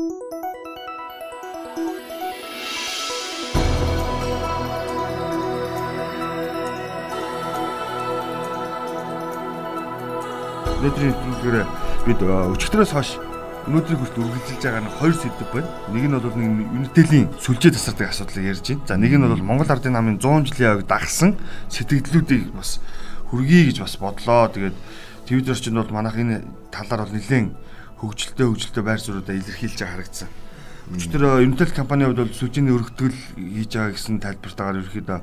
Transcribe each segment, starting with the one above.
Өнөөдрийн нэвтрүүлгээр бид өчигдрөөс хойш өнөөдрийг хүртэл үргэлжилж байгаа нь хоёр сэдв байна. Нэг нь бол Unitel-ийн сүлжээ тасардаг асуудлыг ярьж байна. За нэг нь бол Монгол Ардын намын 100 жилийн яваг дагсан сэтгэлдлүүдийг бас хүргэе гэж бас бодлоо. Тэгээд телевиз орчинд бол манайх энэ талаар бол нэлээд хөгжилтэй хөгжилтэй байр суурьудаа илэрхийлж байгаа харагдсан. Өчигдөр Unitel компанийн хувьд бол сүлжээний өргөтгөл хийж байгаа гэсэн тайлбартаагаар ерөөхдөө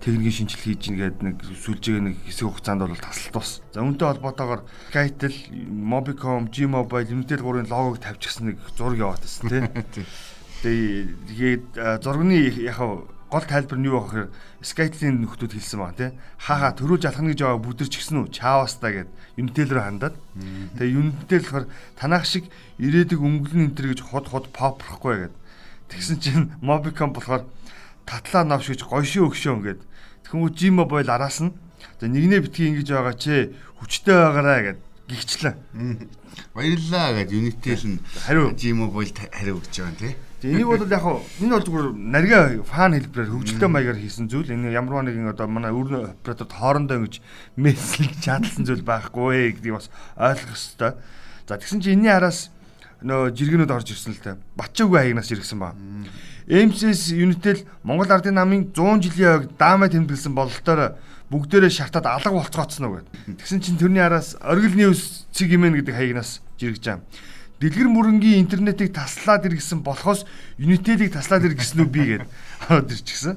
техникийн шинжилгээ хийж ингээд нэг сүлжээг нэг хэсэг хугацаанд бол тасалт бас. За үүнтэй холбоотойгоор Skytel, Mobicom, G-Mobile, Unitel 3-ын логог тавьчихсан нэг зураг яваад байсан тий. Тэгээд зургны яг гол тайлбар нь юу вэ гэхээр Skytel-ийн нөхдүүд хэлсэн байна тий. Хаа хаа төрүүлж алхна гэж байгаа бүдэрч гисэн үү? Чаавастаа гэд Unitel рүү хандаад. Тэгээ Unitel болохоор танах шиг ирээдэг өнгөлн энэ төр гэж ход ход попрохгүй гэд. Тэгсэн чинь Mobicom болохоор татлаа навш гэж гойшоо өгшөө ингээд Тэгвэл G-Mobile араас нь за нэгнээ битгий ингэж байгаа чи хүчтэй байгаараа гэд гихчлээ. Баярлалаа гэд Unitel нь хариу G-Mobile хариу өгч байгаа тий. Тэгээ энийг бол яг энэ бол зүгээр нарийн фан хэлбэрээр хөгжилтэй маягаар хийсэн зүйл. Энэ ямар нэгэн одоо манай өрн операторд хоорондоо ингэж мессеж чадсан зүйл байхгүй гэдгийг бас ойлгох хэрэгтэй. За тэгсэн чинь энэний араас нөө жиргэнүүд орж ирсэн л та. Батчаагүй хаягнаас иргсэн ба. MCS Unitel Монгол Ардын намын 100 жилийн ойг даамаа тэмдэглэсэн бололтоор бүгдээрээ шартаад алга болцгооцсон уу гэд. Тэгсэн чинь тэрний араас оргил ньюс цэг имэн гэдэг хаягнаас жиргэж байгаа. Дэлгэр мөрөнгийн интернетийг таслаад иргэсэн болохоос Unitel-ийг таслаад иргэсэн үү би гэд ороод ирчихсэн.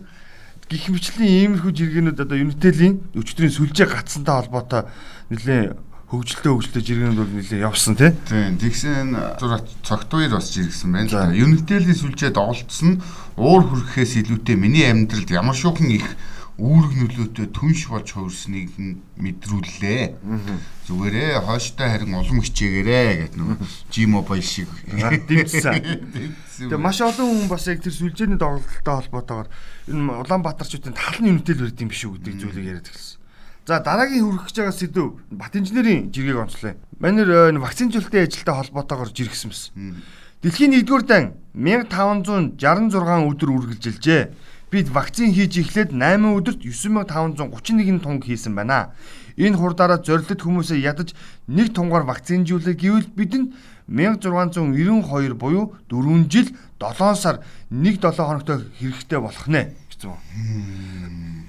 Гэх мэтлэн иймэрхүү жиргэнүүд одоо Unitel-ийн өчтөрийн сүлжээ гацсантай холбоотой нэлээд хөгжилтэй хөгжилтэй жиргэнүүд бол нэлээ явсан тий. Тийм. Тэгсэн зураг цогт үер бас жиргсэн байна. Unitel-ийн сүлжээ доголдсон уур хүрхээс илүүтэй миний амьдралд ямар шуухан их үүрэг нөлөөтэй түнш болж хувирсныг мэдрүүллээ. Зүгээрээ хойштой харин улам хичээгээрээ гэдэг нөгөө G-Mobile шиг дэмжсэн. Тэгээ маш олон хүн бас яг тэр сүлжээний доголдолтой холбоотойгоор энэ Улаанбаатарчуудын тал нь Unitel барьд юм биш үү гэдэг зүйлийг яриад эхэлсэн. За дараагийн хүрэх гэж байгаа сэдв бат инженерийн жиргэг онцлоо. Манер э, вакцинжуулалтын ажилтай холбоотойгоор жиргсэн мэс. Дэлхийн 1-р дан 1566 өдөр үргэлжилжээ. Бид вакцин хийж эхлээд 8 өдөрт 9531 тунг хийсэн байна. Энэ хурдаараа зорилт хүмүүсээ ядаж нэг тунгаар вакцинжуулах гэвэл бидэнд 1692 буюу 4 жил 7 сар 1-7 хоногтой хэрэгтэй болох нэ гэсэн.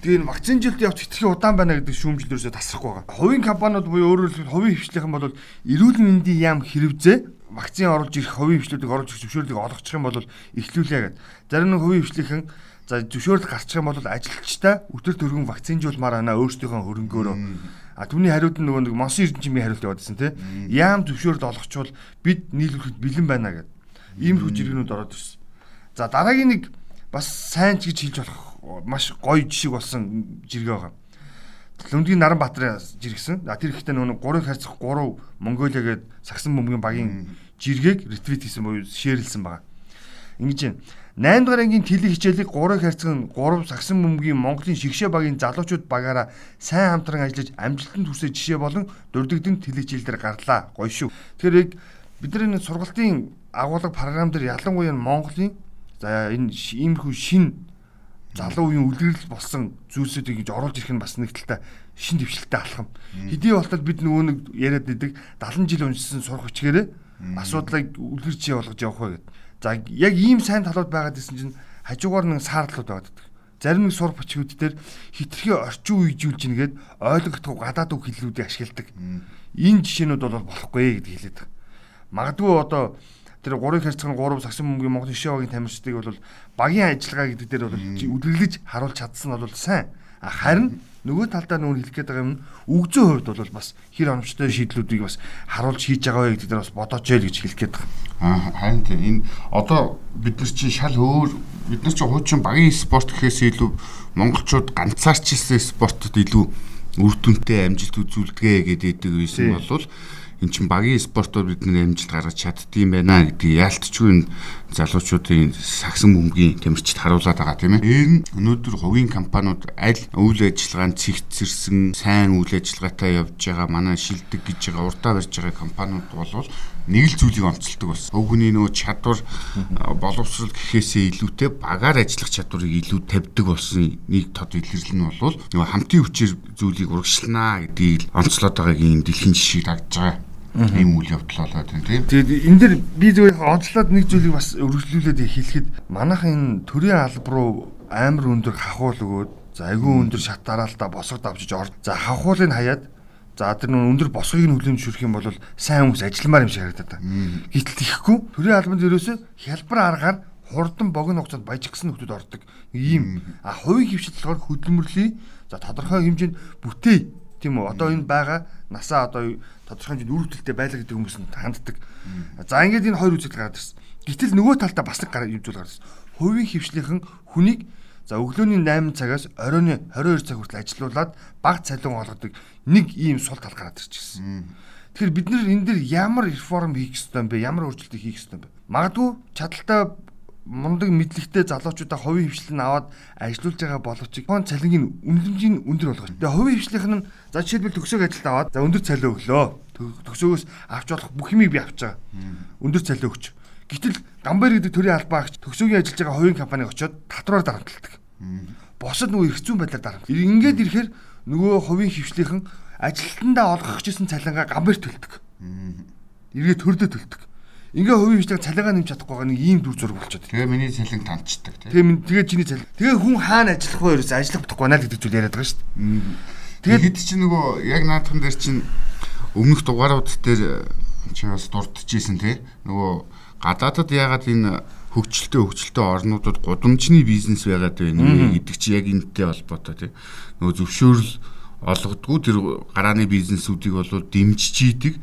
Тэгээ энэ вакцинжилт явц хитрхи удаан байна гэдэг шүүмжлэрөөсөө тасрахгүй байгаа. Хувийн компаниуд буюу өөрөөр хэлбэл хувийн хвшлийнхэн бол эрүүл мэндийн яам хэрэгзээ вакцин оруулж ирэх хувийн хвшлүүдийг оруулж ирэх зөвшөөрлийг олгочих юм бол эхлүүлээ гэдэг. Зарим нэг хувийн хвшлийнхэн за зөвшөөрөл гарчих юм бол ажилчтай өтөр төргөн вакцинжуулмаар байна өөрсдийнхөө хөрөнгөөрөө. А түүний хариуд нь нөгөө нэг Монсын эрдэнчмийн хариулт яваадсэн тий. Яам зөвшөөрөл олгочвол бид нийлүүлэхэд бэлэн байна гэдэг. Иймэрхүү жиргэнүүд ороод ирсэн. За дараагийн нэг бас сайн ч гэж хэлж болох маш гоё жишг болсон жиргээ байгаа. Лүндгийн Наранбаатар жиргсэн. А тэр ихтэй нөгөө 3 харьцах 3 Монголиа гээд сагсан бөмбөгийн багийн жиргээг ретвит хийсэн буюу шеэрлсэн байгаа. Ингэж байна. 8 дугаар ангийн тэлэг хичээлийг 3 харьцан 3 сагсан бөмбөгийн Монголын шигшээ багийн залуучууд багаараа сайн хамтран ажиллаж амжилтанд хүрсэн жишээ болон дурддагдсан тэлэг хичээл дээр гарлаа. Гоё шүү. Тэгэхээр бидний сургалтын агуулга програм дээр ялангуяа Монголын за энэ иймэрхүү шин залуу үеийн үлгэрэл болсон зүйлсүүдийг гэж оруулж ирэх нь бас нэг талтай шин төвшлөлтэй алхам. Хэдий болтол бид нөгөө нэг яриад идэг 70 жил уншсан сурах хүчгээрээ асуудлыг үлгэр жий болгож явах вэ гэдэг. За яг ийм сайн талууд байгаад исэн чинь хажуугаар нэг саарлууд байгаад байдаг. Зарим нэг сур бичгүүд дээр хитрхи орчин үеижүүлж нэгээд ойлгохдох гадаад үг хэллүүдийг ашигладаг. Энэ жишээнүүд бол болохгүй гэдгийг хэлээд байгаа. Магадгүй одоо тэр 3 хэрцэг нь 3 сагсан бөмбөгийн Монгол хишээ багийн тамирчдыг бол багийн ажиллагаа гэдэг дээр бол үдэглэж харуулж чадсан нь бол сайн. Харин нөгөө талдаа нөгөө хэлэх гээд байгаа юм үгзөө хувьд бол бас хэр оновчтой шийдлүүдийг бас харуулж хийж байгаа вэ гэдэг дээр бас бодооч яа гэж хэлэх гээд байгаа. Аа харин тийм энэ одоо бид нар чинь шал өөр бид нар чинь хуучин багийн спорт гэхээс илүү монголчууд ганцаарчлсан спортод илүү үр дүнтэй амжилт үзүүлдэгэ гэдэг байсан болвол эн чин багийн спортоор бидний амжилт гаргаж чаддгийм байна гэдгийг яалтчгүй залуучуудын сагсан бөмбөгийн тэмэрчд харуулдаг байгаа тийм ээ. Ер нь өнөөдөр хувийн компаниуд аль үйл ажиллагаанд цэгцэрсэн сайн үйл ажиллагаатай явж байгаа манай шилдэг гэж байгаа урдаа барьж байгаа компаниуд бол нэг л зүйлийг онцолдог болсон. Өв хүний нөгөө чадвар боловсрол гэхээсээ илүүтэй багаар ажиллах чадварыг илүү тавьдаг болсон нэг тод илэрлэл нь бол нөгөө хамтын хүчээр зүйлийг урагшлнаа гэдгийг онцлоод байгааг энэ дэлхийн жишгийг дагж байгаа ийм үйл явдал болоод байна тийм. Тэгээд энэ дэр би зүгээр онцлоод нэг зүйлийг бас өргөжлүүлээд хэлэхэд манайхын төрийн алба руу амар өндөр хахуул өгөөд за айгүй өндөр шат дараалтаа босгод авчиж ор. За хахуулыг хаяад За тэр нөө өндөр босгыг нь зөвшөөрөх юм бол сайн хүмүүс ажилламаар юм шиг харагдаад байна. Гэтэл тийхгүй төрийн албанд ерөөсөө хялбар аргаар хурдан богино хугацаанд баяжгсан нөхдүүд ордог. Ийм а хувийн хөвшил болохоор хөдөлмөрлөе. За тодорхой хэмжээнд бүтээ. Тийм үү? Одоо энэ байгаа насаа одоо тодорхой хэмжээнд үр хөвтөлтэй байлаа гэдэг хүмүүс нь ханддаг. За ингээд энэ хоёр үзэл гараад ирсэн. Гэтэл нөгөө талдаа бас нэг юм зүйл гараад ирсэн. Хувийн хөвшлийнхэн хүнийг За өглөөний 8 цагаас оройн 22 цаг хүртэл ажилуулад баг цалин олгодог нэг ийм сул тал гараад ирчихсэн. Тэгэхээр бид нэр энэ дэр ямар реформ хийх ёстой юм бэ? Ямар өөрчлөлт хийх ёстой юм бэ? Магадгүй чадaltaй мундаг мэдлэгтэй залуучуудаа хувийн хвшлэн аваад ажиллуулж байгаа боловч хон цалингийн үнэлэмжийн өндөр болгож. Тэгээ хувийн хвшлийнх нь за жишээлбэл төгсөөг ажилд аваад за өндөр цалин өглөө. Төгсөөгөөс авч болох бүх юмыг би авч байгаа. Өндөр цалин өгч. Гэтэл Гамбар гэдэг төрийн албаагч төгсөөгийн ажиллаж байгаа хувийн компаниг очиод татвараар дарамтлагдаг. Босод нөгөө зүйн байдлаар дарамт. Ингээд ирэхээр нөгөө хувийн хөвшлийнхэн ажилтнаа олгох гэсэн цалингаа Гамбар төлдөг. Эргээ төрдөө төлдөг. Ингээ хувийн хвшлэг цалингаа нэмж чадахгүй байгаа нэг ийм дүр зураг болчиход. Тэгээ миний цалин тантчдаг тийм. Тэгээ тэгээ чиний цалин. Тэгээ хүн хаана ажиллах вэ ерөөс ажиллах бодохгүй наа л гэдэг зүйл яриад байгаа шүү дээ. Тэгээд хэд чи нөгөө яг наадхан дээр чинь өмнөх дугаарууд дээр чи бас дурдчихсэн тий. Нөгөө гадаадад яагаад энэ хөгжилтэй хөгжилтэй орнуудад гудамжны бизнес байгаад байна гэдэг чи яг энэтэй холбоотой тийм нөгөө зөвшөөрөл олгодгүй тэр гарааны бизнесүүдийг бол дэмжиж идэг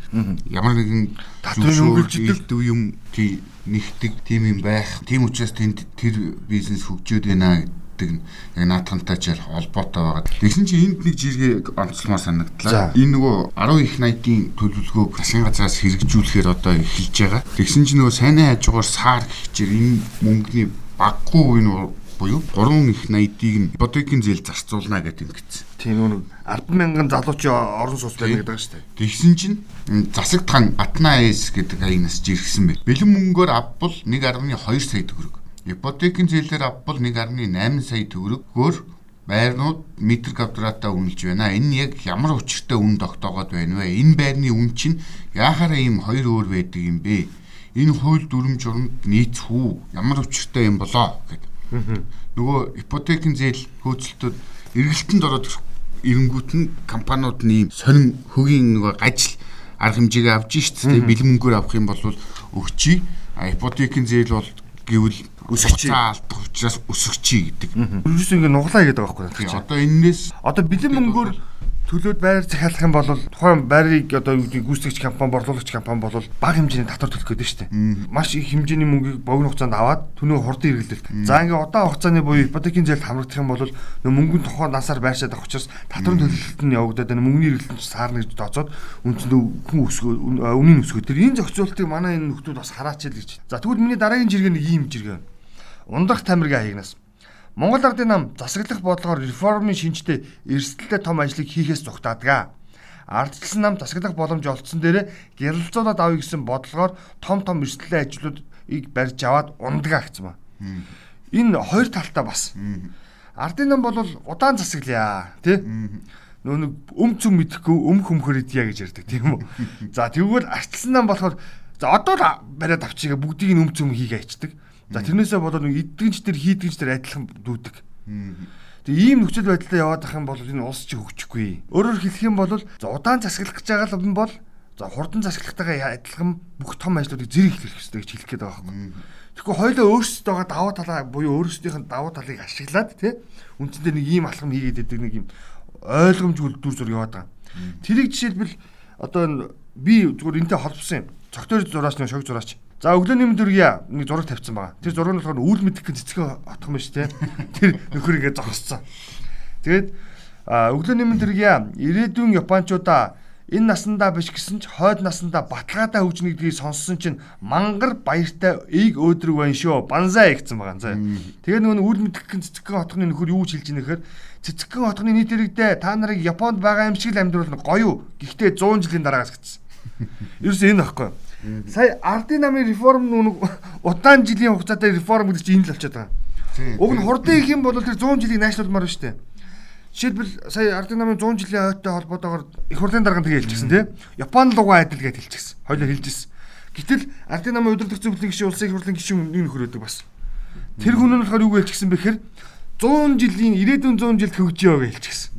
ямар нэгэн татварын хөгжилтэй юм тий нэгдэг тийм юм байх тийм учраас тэнд тэр бизнес хөгжөөд байна гэдэг нь яг наатхантай ч холбоотой байгаа. Тэгсэн чинь энд нэг жиргээ онцлмоор санагдлаа. Энэ нөгөө 10 их 80-ийн төлөвлөгөөг засгийн газраас хэрэгжүүлэхээр одоо эхэлж байгаа. Тэгсэн чинь нөгөө сайн хажуугаар саар гихчээр энэ мөнгөний баггүй нь буюу 3 их 80-ыг нь ипотекийн зээл зарцуулна гэдэг юм гэсэн. Тийм нүг 100000 залуучийн орон сууц байна гэдэг шүү дээ. Тэгсэн чинь засаг тхан Атна АЭС гэдэг хаягнаас жиргсэн бай. Бэлэн мөнгөөр авбал 1.2 сая төгрөг. Ипотекийн зээлээр авбал 1.8 сая төгрөгөөр байрнууд метр квадратаа үнэлж байна. Энэ яг ямар учиртай үн тогтоогод байна вэ? Энэ байрны үн чинь яахаараа ийм хоёр өөр байдаг юм бэ? Энэ хууль дүрм журамд нийцвүү? Ямар учиртай юм болоо гэдэг. Нөгөө ипотекийн зээл хөөцөлтөд эргэлтэнд ороод ирэнгүүт нь компаниуд нь сонин хөгийн нөгөө гажил арга хэмжээгээ авж шít бэлэн мөнгөөр авах юм бол өгчий. А ипотекийн зээл бол гэвэл өсөж алдах учраас өсөгчий гэдэг. Ерөөсөө ингэ нуглаа гэдэг байгаа байхгүй. Одоо энээс одоо бэлэн мөнгөөр төлөөд байр захиалах юм бол тухайн байрыг одоо юу гэдэг гүйцэтгэгч компани борлуулагч компани бол бага хэмжээний татвар төлөх гэдэг шүү дээ. Маш их хэмжээний мөнгийг богино хугацаанд аваад түүнийг хурдан эргэлдэх. За ингээ удаан хугацааны буюу ипотекийн зээлд хамрагдах юм бол мөнгөний тухайн насаар байршаад авах учраас татварын төлөлт нь явагдаад байна. Мөнгөний эргэлт нь саарна гэж тооцоод үндсэндээ хүн өсгөө үнийн өсгөө. Тэр энэ зохицуултыг манай энэ нөхдүүд бас хараач л гэж. За тэгвэл миний дараагийн жиргээ нэг ийм жиргээ. Ундах тамиргийн хаягнаас Монгол Ардын нам засаглах бодлогоор реформын шинжтэй эрсдэлтэй том ажлыг хийхээс зугтаадаг. Ардчилсан нам засаглах боломж олдсон дээр гялалзуулаад авъя гэсэн бодлогоор том том эрсдэлтэй ажлуудыг барьж аваад гэсэн ба. Энэ хоёр талтай бас. Ардын нам бол удаан засаглая тий нөө нэг өм цөм мэдэхгүй өм хөмхөр идья гэж ярьдаг тийм үү. За тэгвэл арчилсан нам болохоор за одоо л бариад авчигээ бүгдийг нь өм цөм хийгээ ячдаг. За тэрнээсээ болоод нэг эдгэнч төр хийдгэнч төр адилхан дүүдэг. Тэгээ ийм нөхцөл байдлаа яваад ах юм бол энэ улс чи хөгжихгүй. Өөрөөр хэлэх юм бол за удаан засаглах гэж байгаа юм бол за хурдан засаглахтайгаа адилхан бүх том ажлуудыг зэрэг хийх хэрэгтэй гэж хэлэх гээд байгаа юм. Тэгэхгүй хоёлоо өөрсдөө даваа талаа буюу өөрсдийнх нь даваа талыг ашиглаад тий үндсэндээ нэг ийм алхам хийгээд идэг нэг юм ойлгомжгүй дүр зур яваад байгаа. Тэрийг жишээлбэл одоо би зүгээр энтэй холбосон юм. Цогтойр зураач нэг шог зураач За өглөөний мэд үргийа нэг зураг тавьсан байгаа. Тэр зураг нь болохоор үйл мэдэх гэн цэцгэн отхон шүү дээ. Тэр нөхөр ингэ зогссон. Тэгээд өглөөний мэд үргийа ирээдүйн японочдоо Энэ насандаа биш гэсэн ч хойд насандаа баталгаатай хөгжнө гэдгийг сонссон чинь мангар баяртай ийг өөдрөг байна шүү. Банзаа гэсэн байгаа заа. Тэгээ нөгөө үр мэдгхэн цэцгэн хотхны нөхөр юу ч хэлж ийнэ гэхээр цэцгэн хотхны нийт иргэдээ та нарыг Японд байгаа юм шиг л амьдруулна гоё. Гэхдээ 100 жилийн дараагаас гэсэн. Ерөөс энэ багхгүй. Сая ардын намын реформ нүг удаан жилийн хугацаатай реформ гэдэг чинь энэ л болчиход байгаа. Уг нь хурдан их юм бол тэр 100 жилийг найшлуулмаар байна шүү дээ. Жишээлбэл сая ардын намын 100 жилийн ойтой холбоотойгоор их хурлын дарга тэгээ хэлчихсэн тийм. Япон лугаа адил гэж хэлчихсэн. Хоёлоо хэлжсэн. Гэтэл ардын намын удирдах зөвлөлийн гишүүн улсын их хурлын гишүүн нэг нөхөр өгдөг бас. Тэр хүн нь болохоор юу гэж хэлчихсэн бэхээр 100 жилийн ирээдүйн 100 жилд хөгжиё гэж хэлчихсэн.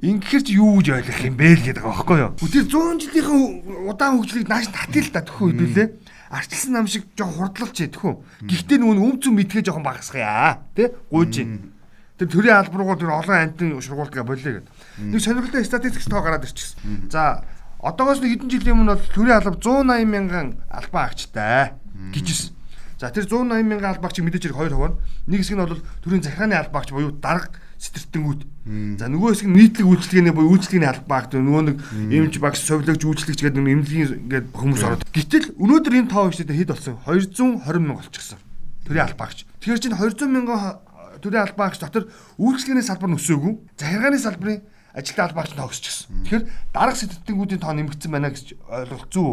Ингэхэр чи юу гэж ойлгох юм бэ л гэдэг байгаа байхгүй юу? Тэр 100 жилийнхэн удаан хөгжлийг нааш татъя л да төхөө хэдүүлээ. Арчилсан нам шиг жоохон хурдлалч төхөө. Гэхдээ үм зүм мэдгээ жоохон багасгая. Тэ? Гуйж. Тэр төрийн албаруугаар тэр олон амтны сургуультгаа болиё гэдэг. Нэг сонирхолтой статистикс тоо гараад ирчихсэн. За одоогоос нэг хэдэн жилийн өмнө бол төрийн алба 180 мянган албан агчтай гэжсэн. За тэр 180 мянган албаагчийг мэдээж хэрэг хоёр хуваа. Нэг хэсэг нь бол төрийн захиргааны албаагч буюу дарга сэтэртэнгүүд. За нөгөө хэсэг нь нийтлэг үйлчлэгээний буюу үйлчлэгээний албаагч нөгөө нэг эмч багш совилогч үйлчлэгч гэдэг нэг эмнэлгийн ингээд хүмүүс ороод. Гэтэл өнөөдөр энэ тоо хвштэй хэд болсон? 220 мянга болчихсон. Төрийн албаагч. Тэгэхээр чинь 200 мянган төрийн албаагч дотор үйлчлэгээний салбар нь өсөөгүй. Захиргааны салбарын ажилтны албаагч нь тогсчихсон. Тэгэхээр дарга сэтгүүлтийн тоо нэмэгдсэн байна гэж ойлгох зүү.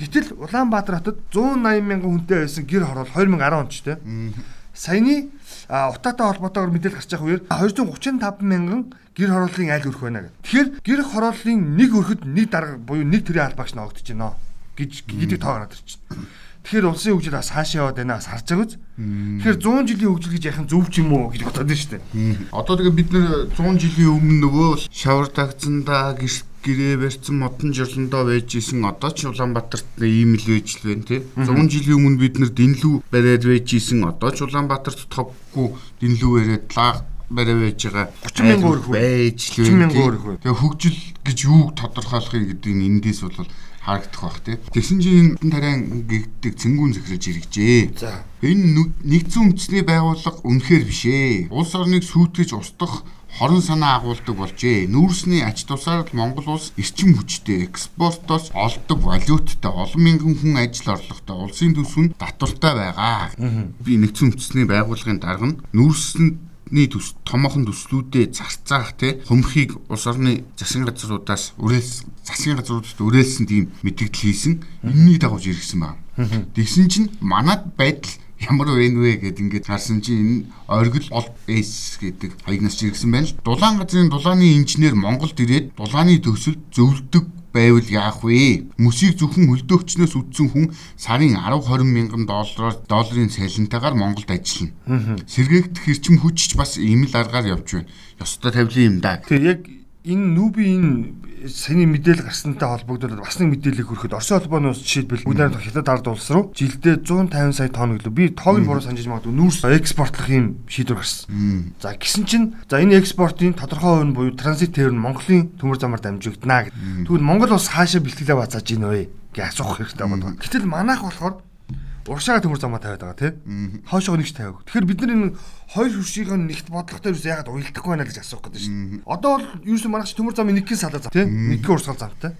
Гэтэл Улаанбаатар хотод 180 мянган хүнтэй байсан гэр хороол 2010 онд ч тийм. Саяны утаатай холбоотойгоор мэдээлэл гарч байгаа үеэр 235 мянган гэр хорооллын айл өрөх байна гэх. Тэгэхээр гэр хорооллын нэг өрхөд нэг дарга буюу нэг төрлийн албаагч ногдож байна гэж гэдэг тоо гараад ирчихсэн. Тэгэхээр улсын хөгжил бас хаашаа яваад байна бас харж байгаа үз. Тэгэхээр 100 жилийн хөгжил гэж яхан зөв ч юм уу гэж бодоод байна шүү дээ. Одоо тэгээ бид нэр 100 жилийн өмнө нөгөө шавар тагцсандаа гэрээ барьсан модон жирлэндөө байж исэн одоо ч Улаанбаатарт ийм л байж л байна тий. 100 жилийн өмнө бид нэр дэнлүү бариад байж исэн одоо ч Улаанбаатарт товгүй дэнлүү бариад лаа барай байж байгаа 30 мянган өрх байж л байна. 30 мянган өрх. Тэгээ хөгжил гэж юуг тодорхойлохыг гэдэг нь эндээс бол харагдах бах тий. Тэгсэн чинь тариан гэгддэг цэнгүүн захирж иргэжээ. За. Энэ нэгдсэн үндэсний байгууллага үнэхээр биш ээ. Улс орныг сүйтгэж устгах хорон санаа агуулдаг болжээ. Нүүрсний ач тусаар Монгол улс эрчим хүчтэй экспортоос олдог валюттай олон мянган хүн ажил орлоготой улсын төсвөнд татвартай байгаа. Би нэгдсэн үндэсний байгууллагын дарга нь нүүрсэнд ний төс томоохон төслүүдэд зарцаах те хөмхийг улс орны засгийн газруудаас үрээлс засгийн газруудад үрээлсэн тийм мэдээлэл хийсэн энэний дагуу иргэсэн байна. Тэгсэн чинь манад байдал ямар вэ вэ гэд ингээд харсан чинь энэ оргил ол эс гэдэг хаягнаас иргэсэн байна л. Дулаан газрын дулааны инженер Монголд ирээд дулааны төсөл зөвлөдөг байвал яах вэ? Мөсийг зөвхөн хөлдөөгчнөөс үдсэн хүн сарын 10 20 мянган доллараар долларын цалинтайгаар Монголд ажиллана. Сэргээгдэх эрчим хүчч бас ийм л аргаар явж байна. Ёстой тавилын юм да. Тэгээ яг энэ нүүби энэ саний мэдээлэл гарсантай холбогдуулаад бас нэг мэдээлэл хөрөхөд Орсын холбооноос жишээлбэл бүгд хятад ард улс руу жилдээ 150 сая тонн гэлөө би тоог нь буруу санаж магадгүй нүүрс экспортлох юм шийдвэр гарсан. За гисэн чинь за энэ экспортын тодорхой хувь нь буюу транзит тээвэр нь Монголын төмөр замаар дамжигдана гэдэг. Тэгвэл Монгол улс хаашаа бэлтгэлээ бацааж ийн вэ гэж асуух хэрэгтэй байна. Гэтэл манайх болохоор уршаа төмөр замаа тавиад байгаа тий. Хоошоо нэгч тавиаг. Тэгэхээр бид нар энэ хоёр хуршийг нэгт бодлоготой юус ягаад уялдахгүй байна гэж асуух гэдэг шүү дээ. Одоо бол юусэн манайх төмөр замын нэгхэн салаа зам тий. Нэгхэн урсгал замтай.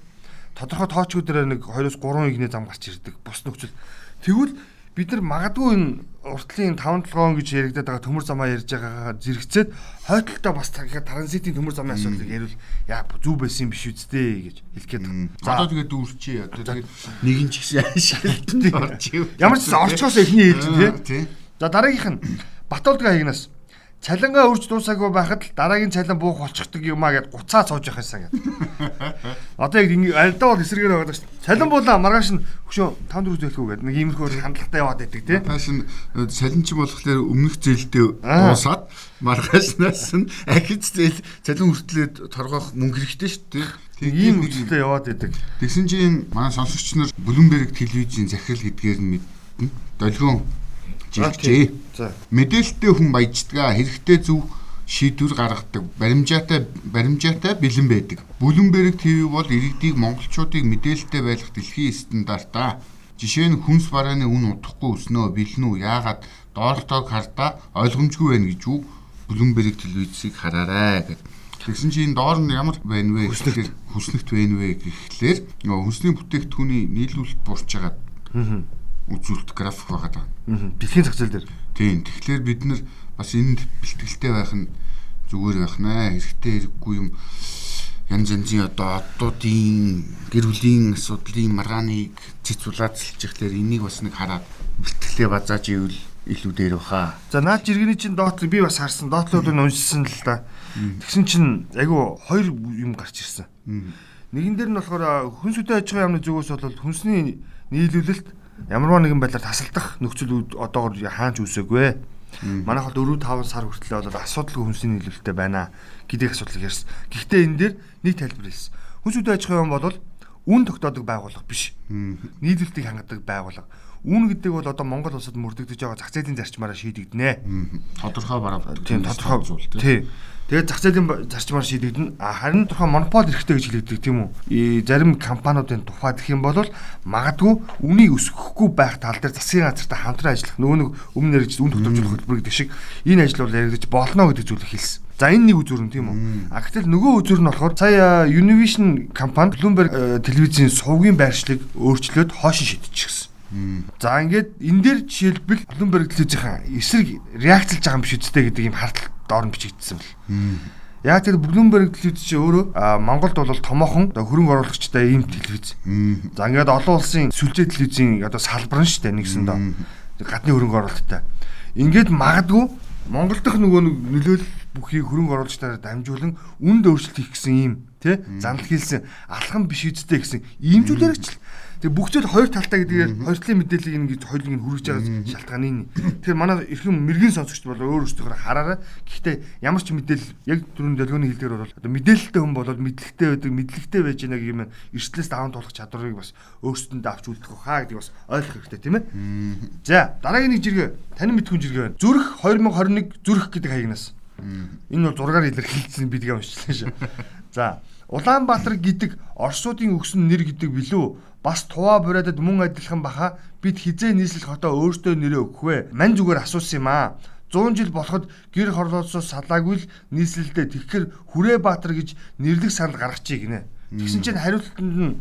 Тодорхой тоочгоо дээр нэг 2-оос 3 игний зам гарч ирдэг. Бус нөхцөл. Тэгвэл бид нар магадгүй энэ уртлын 5 7 гэж яригадаад байгаа төмөр замаа ярьж байгаагаа зэрэгцээд хойдолтой бас транзитийн төмөр замын асуудлыг ярил яа зүв байсан юм биш үсттэй гэж хэлэх гээд байна. Одоо тэгээд дүүрчээ. Одоо тэгээд нэгэн ч гэсэн ашиглалтанд орж ив. Ямар ч орчхоос эхний ээлж тий. За дараагийнх нь Батуулдгаа хигнаас цалингаа үрж дуусаагүй байхад л дараагийн цалин буух болчихдог юмаа гэд гуцаа цоож яхаасаа гэд. Одоо яг ингэ альдаа бол эсрэгээр байгаа шүү. Цалин буулаа маргааш нь хөшөө 5 4 зөөлхөө гэд нэг иймэрхүү хандлагатай яваад байдаг тий. Тааш нь цалин ч болохоор өмнөх зээлдээ дуусаад маргаашнаас нь ахиж зээл цалин хүртлээд торгоох мөнгө хэрэгтэй шүү дээ. Тэг ийм үстэй яваад байдаг. Тэгсэн чинь манай сонсогч нар Bloomberg телевизийн захирал гэдгээр нь мэднэ. Долгион жилжээ. За. Мэдээлэлтэй хүн баяждаг, хэрэгтэй зөв шийдвэр гаргадаг, баримжаатай баримжаатай бэлэн байдаг. Bloomberg TV бол иргэдийг монголчуудыг мэдээлэлтэй байлгах дэлхийн стандартаа. Жишээ нь хүнс барааны үн удахгүй өснөө бэлэн үү? Яагаад доорхтойг хардаа ойлгомжгүй байна гэж үү? Bloomberg телевизийг хараарай гэдэг. Тэгсэн чинь доор нь ямар байна вэ хүснэгт байна вэ гэхлээр нөгөө хүнсний бүтээгдэхүүний нийлүүлэлт буурч байгаа үзүүлэлт график байгаа даа. Дэлхийн зах зээл дээр. Тийм. Тэгэхээр бид нар бас энд бэлтгэлтэй байх нь зүгээр байх наа. Хэрэгтэй хэрэггүй юм янз янзын одоо оддуудын гэр бүлийн асуудлын маргааныг цэцүүлаацлж ихлээр энийг бас нэг хараад бэлтгэлээ базааж ивэл илүү дээр баха. За наад жиргэний чинь доотлог би бас харсан. Доотлогыг уншсан л да. Тэгсэн чинь айгу хоёр юм гарч ирсэн. Нэгэн дээр нь болохоор хүнс үдэ аж ахуйн яамны зүгээс бол хүнсний нийлүүлэлт ямарваа нэгэн байдлаар тасалдах нөхцөл одоогор хаанч үсээгүй. Манайх бол 4 5 сар хүртэл бол асуудалгүй хүнсний нийлүүлэлттэй байна гэдэг асуудлыг ярьсан. Гэхдээ энэ дээр нэг тайлбар хэлсэн. Хүнс үдэ аж ахуйн бол үн тогтоодог байгууллага биш. Нийлүүлэлтийг хангадаг байгууллага. Үн гэдэг бол одоо Монгол улсад мөрдөгдөж байгаа зах зээлийн зарчмаараа шийдэгдэнэ. Тодорхой бараа. Тийм тодорхой зүйл тийм. Тэгээд зах зээлийн зарчмаар шийдэгдэнэ. Харин тодорхой монопол эрхтэй гэж хэлэгдэг тийм үү? Зарим компаниудын тухай гэх юм бол магадгүй үнийг өсгөхгүй байх тал дээр засгийн газартай хамтран ажиллах нөгөө нэг өмнө нэрж үн тогтоомжлох хөтөлбөр гэдэг шиг энэ ажил бол яригдаж болно гэдэг зүйлийг хэлсэн. За энэ нэг үзүр нь тийм үү. А гэтэл нөгөө үзүр нь болохоор сая Univision компани Bloomberg телевизийн сувгийн байршлыг өөрчлөөд хоошин шидчихсэн. За ингээд энэ дээр жишээлбэл Bloomberg телевизийн эсрэг реакцлж байгаа юм биш үстэй гэдэг юм хартал доор нь бичигдсэн бэл. Яг тэр Bloomberg телевиз чи өөрөө Монголд бол томоохон хөрөнгө оруулагчтай ийм телевиз. За ингээд олон улсын сүлжээ телевизийн одоо салбар нь шүү дээ нэгсэндээ. Гадны хөрөнгө оруулалттай. Ингээд магадгүй Монгол дахь нөгөө нөлөөлөл бүхий хөрөнгө оруулагчдаар дамжуулан үнд өөрчлөлт хийх гэсэн ийм тий занал хийлсэн алхам биш үсттэй гэсэн ийм зүйлээрч л Тэгээ бүх зүйл хоёр талтай гэдгээр хоёр талын мэдээллийг ингэж хоёулыг нь хүргэж байгаа шалтгаан энэ. Тэгэхээр манай эрхэм мэрэгэн сонсогч бол өөр өөртөө хараараа. Гэхдээ ямар ч мэдээлэл яг түрүүн дэлгөөний хэлдгээр бол одоо мэдээлэлтэй хүн болоод мэдлэгтэй байдаг, мэдлэгтэй байж гэх юм эрсдлээс даван тулах чадварыг бас өөрсдөндөө авч үлдэх хаа гэдгийг бас ойлгох хэрэгтэй тийм ээ. За дараагийн нэг жиргээ танин мэдхүн жиргээ байна. Зүрх 2021 зүрх гэдэг хаягнаас. Энэ бол зургаар илэрхийлсэн бидгээ уншчихлаа шүү. За Улаанбаатар гэдэг Оросуудын өгсөн нэр гэдэг билүү бас туваа буриадад мөн адилхан баха бид хизээ нийслэл хотоо өөртөө нэрээ өгөх вэ? Мань зүгээр асуусан юм аа. 100 жил болоход гэр хорлолцоос салаагүй л нийслэлдээ тэгэхээр Хүрээ Баатар гэж нэрлэх санал гаргачих гинэ. Тэгсэн чинь хариултанд нь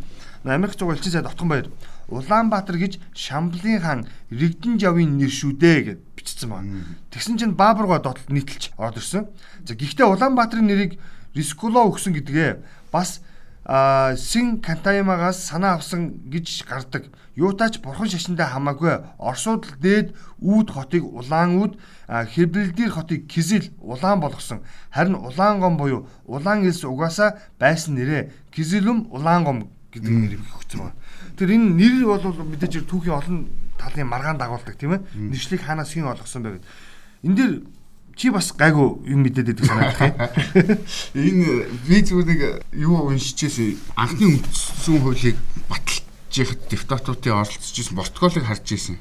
Америк зуг элчин сайд Отгон баяр Улаанбаатар гэж Шамблын хаан Рэгдэн жавын нэр шүү дээ гэд бичсэн байна. Тэгсэн чинь Баабурга дотолд нийтэлж орд ирсэн. За гэхдээ Улаанбаатарын нэрийг Рискуло өгсөн гэдгээ бас син кантаймагаас санаа авсан гэж гардаг. Юутаач бурхан шашиндаа хамаагүй Оросууд л дээд үүд хотыг улаан үүд хэвлэлдэр хотыг кизил улаан болгосон. Харин улаангом буюу улаан элс угаасаа байсан нэрэ кизилүм улаангом гэдэг нэр өгсөн байна. Тэр энэ нэр бол мэдээж түүхийн олон талын маргаан дагуулдаг тийм ээ. Нэршлиг хаанаас хэн олгосон бэ гэдэг. Энэ дэр Чи бас гайгүй юм мэдээд байдаг санагдах юм. Энэ би зүгээр нэг юу уншижээс анхны үндсэн хуулийг баталж депутатуудын оролцож исэн протоколыг харж исэн.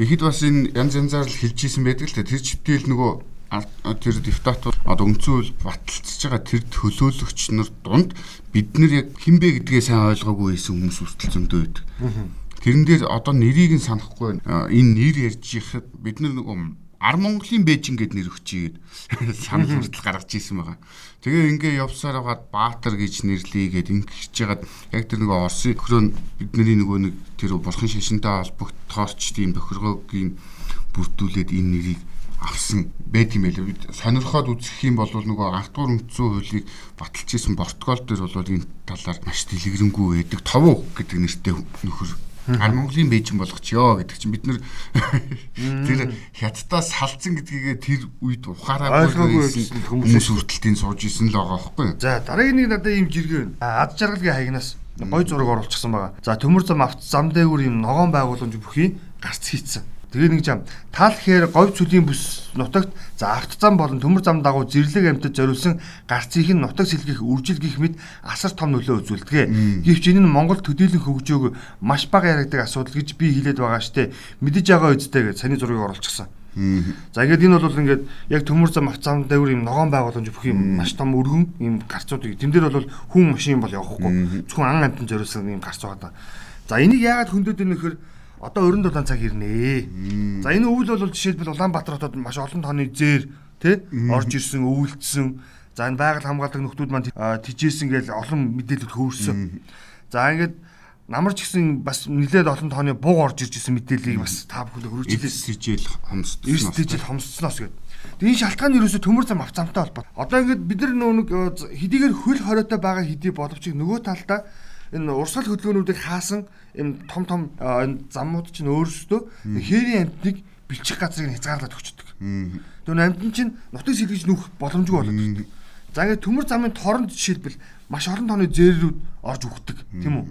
Тэгэхэд бас энэ янз янзаар л хэлж исэн байдаг л тэр читэл нөгөө тэр депутатууд одоо үндсэн хууль баталцж байгаа тэр төлөөлөгч нар дунд бид нар яг хинбэ гэдгээ сайн ойлгоогүй байсан хүмүүс хүртэл зөндөө байдаг. Тэрэн дээр одоо нэрийг нь санахгүй энэ нэр ярьж яхад бид нар нөгөө Ар Монголын Бээжин гэд нэр өгчигээд санал хүртэл гаргаж ирсэн байгаа. Тэгээ ингээ явсаар хагаад Баатар гэж нэрлэе гэд ингэж жагаад яг тэр нөгөө Оросын хөрөө бидний нөгөө нэг тэр бурхан шашинтай холбогдохоорч тийм тохиргоогийн бүрдүүлээд энэ нэрийг авсан байт юм байлээ. Бид сонирхоод үзэх юм бол нөгөө анх дугаар үндсэн хуулийг баталж исэн протокол дээр бол энэ талаар маш дэлгэрэнгүй байдаг. Товуу гэдэг нэртэй нөхөр Ар Монголын бэйжин болгочихё гэдэг чинь бид нар тэр хятадаас салцсан гэдгийг тэр үед ухаараагүй хүмүүс хүртэлтийн сууж исэн л байгаа байхгүй. За дараагийн нэг надад ийм жиргээ байна. Ад жаргалгийн хаягнаас гой зураг оруулчихсан байгаа. За төмөр зам авт зам дээгүүр ийм ногоон байгууламж бүхий гарц хийцэн. Тэгээ нэг жам тал хээр говь цүлийн бүс нутагт за авто зам болон төмөр зам дагуу зэрлэг амьтад зориулсан гарцыг нь нутаг сэлгэх үржил гих мэд асар том нөлөө үзүүлдэг. Гэвч энэ нь Монгол төдийлөн хөгжөөг маш бага яригдаг асуудал гэж би хэлээд байгаа штэ. Мэдэж байгаа үедтэй гэж саний зургийг оруулчихсан. За ингээд энэ бол ингээд яг төмөр зам авцаам дээр юм ногоон байгууламж бүх юм маш том өргөн юм гарцуудыг тэн дээр бол хүн машин бол явахгүй зөвхөн ан амтан зориулсан юм гарц байгаа. За энийг яагаад хөндөд өгнө гэхээр одоо 27 цаг ирнэ. За энэ өвөл бол жишээлбэл Улаанбаатар хотод маш олон тооны зээр тий орж ирсэн өвөлдсөн За энэ байгаль хамгаалдаг нөхдүүд маань тижээсэн гэж олон мэдээлэл хөөөрсөн. За ингээд намарч гисэн бас нилээд олон тооны буг орж ирж исэн мэдээллийг бас та бүхэнд хөрвүүлж хижээл хомсдсон. 9 жил хомсцсноос гэдэг. Тэгээ энэ шалтгаан нь ерөөсө төмөр зам авцамтай холбоо. Одоо ингээд бид нар нэг хэдийгээр хөл хориотой байгаа хэдий боловч нөгөө талдаа энэ урсгал хөдөлгөөнүүдийг хаасан энэ том том замууд чинь өөрсдөө хээрийн амтныг бэлчих газрыг хязгаарлаад өгчдөг. Тэр амтэн чинь нутаг сэлгэж нүүх боломжгүй болгодог. За ингээд төмөр замын торонд жишээлбэл маш олон тооны зээрүүд орж өгдөг тийм үү?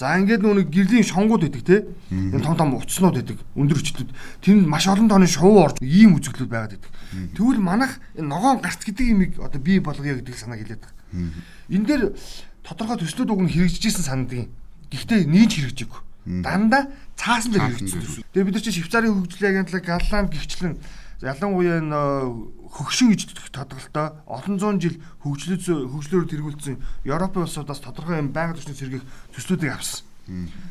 За ингээд нүг гэрлийн шонгууд байдаг те. Энэ том том утаснууд байдаг. Өндөр өчлөд. Тэнд маш олон тооны шувуу орж ийм үзэгдлүүд байгаад байдаг. Тэгвэл манах энэ ногоон гарт гэдэг имийг одоо бий болгоё гэдэг санааг хэлээд байгаа. Энэ дээр тодорхой төслүүд уг нь хэрэгжижсэн санагдгийг. Гэхдээ нийж хэрэгжээгүй. Дандаа цаасан дээр хэрэгжсэн. Тэгээ бид нар чи Швейцарын хөгжлийн агентлаг Галланд гихчлэн ялангуяа энэ хөгшин гэж тодголтой олон зуун жил хөгжлөж хөгжлөөр тэргүүлсэн Европын улсуудаас тодорхой юм байгаль орчны сэргийх төслүүдийг авсан.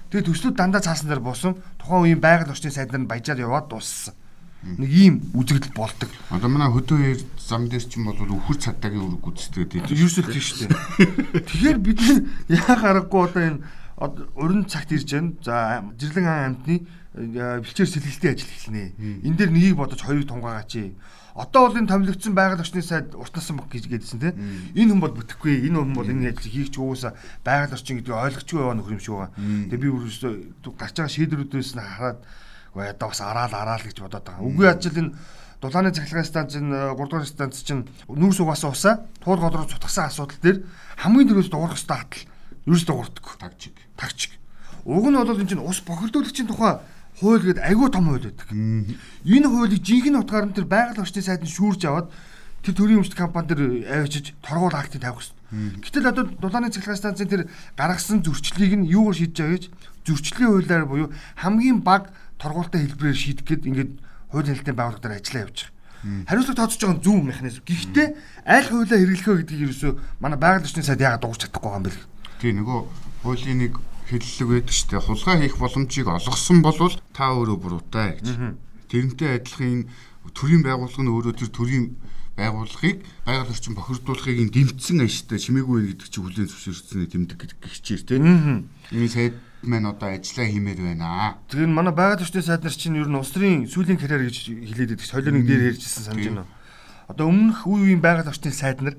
Тэгээ төслүүд дандаа цаасан дээр буусан. Тухайн үеийн байгаль орчны сайд нар баяжаар яваад дууссан. Нэг ийм үзэгдэл болдог. Одоо манай хөдөө зам дээр ч юм бол өхөр цатагийн үрэг гүйцэтгэдэг. Ерөөсөө тийм шүү дээ. Тэгэхээр бид яа гарахгүй одоо энэ уран цагт ирж байна. За жирлэн ан амтны бэлчээр сэлгэлтийн ажил эхэлнэ. Энэ дээр нёгийг бодож хоёрыг тунгаагач. Одоо бол энэ томилогдсон байгаль орчны сайд уртнасан баг гэж гээдсэн тийм. Энэ хүн бол бүтэхгүй. Энэ хүн бол энэ ажлыг хийх ч угаасаа байгаль орчин гэдгийг ойлгочгүй яваа нөхөр юм шиг байгаа. Тэгээ би өөрөөсөө гарч байгаа шийдвэрүүдээс нь хараад одоо бас араал араал гэж бодоод байгаа. Үгүй ажил энэ дулааны цахилгаан станц чинь 3 дугаар станц чинь нүүрс угаасан усаа туул гол руу цутгасан асуудал дээр хамгийн түрүүс дуурах хэвээр хатал ерөөс дуурдаггүй. Тагчиг. Тагчиг. Уг нь бол энэ чинь ус бохирдуулагчийн тухай хууль гэдэг айгүй том хууль байдаг. Энэ хуулийг жинхэнэ утгаар нь тэр байгаль орчны сайд нь шүүрж аваад тэр төрийн өмчт компани дээр авчиж торгуул актыг тавих хэрэгтэй. Гэтэл одоо дулааны цахилгаан станцын тэр гаргасан зөрчлийг нь юугаар шийдэж байгаа гэж зөрчлийн хуулиар буюу хамгийн бага торгуултай хэлбэрээр шийдэх гээд ингээд хуулийн хэлтийн байгууллага дээр ажиллаа явж байгаа. Хариуцлага тооцож байгаа зөв механизм. Гэхдээ аль хуулиа хэрэглэх вэ гэдгийг ерөөсөө манай байгаль орчны сайд яагаад дуурч чадахгүй байгаа юм бэ? Тий нөгөө хуулийн нэг хэллэг байдаг шүү дээ. Хулгай хийх боломжийг олгосон бол та өөрөө буруутай гэж. Тэрнтэй адилхан төрийн байгууллага нь өөрөө тэр төрийн байгууллагыг байгаль орчин бохирдуулахыг дэмжсэн ажтай чимээгүй гэдэг чинь хүлээн зөвшөөрсөн тэмдэг гэдэг гихчээр тийм. Энэ сайд маань одоо ажиллаа хиймээр байна. Тэр нь манай байгаль орчны сайд нар чинь ер нь улс төрийн сүүлийн карьер гэж хэлээд байдаг. Солионыг дээр ярьжсэн санаж байна. Одоо өмнөх үе үеийн байгаль орчны сайд нар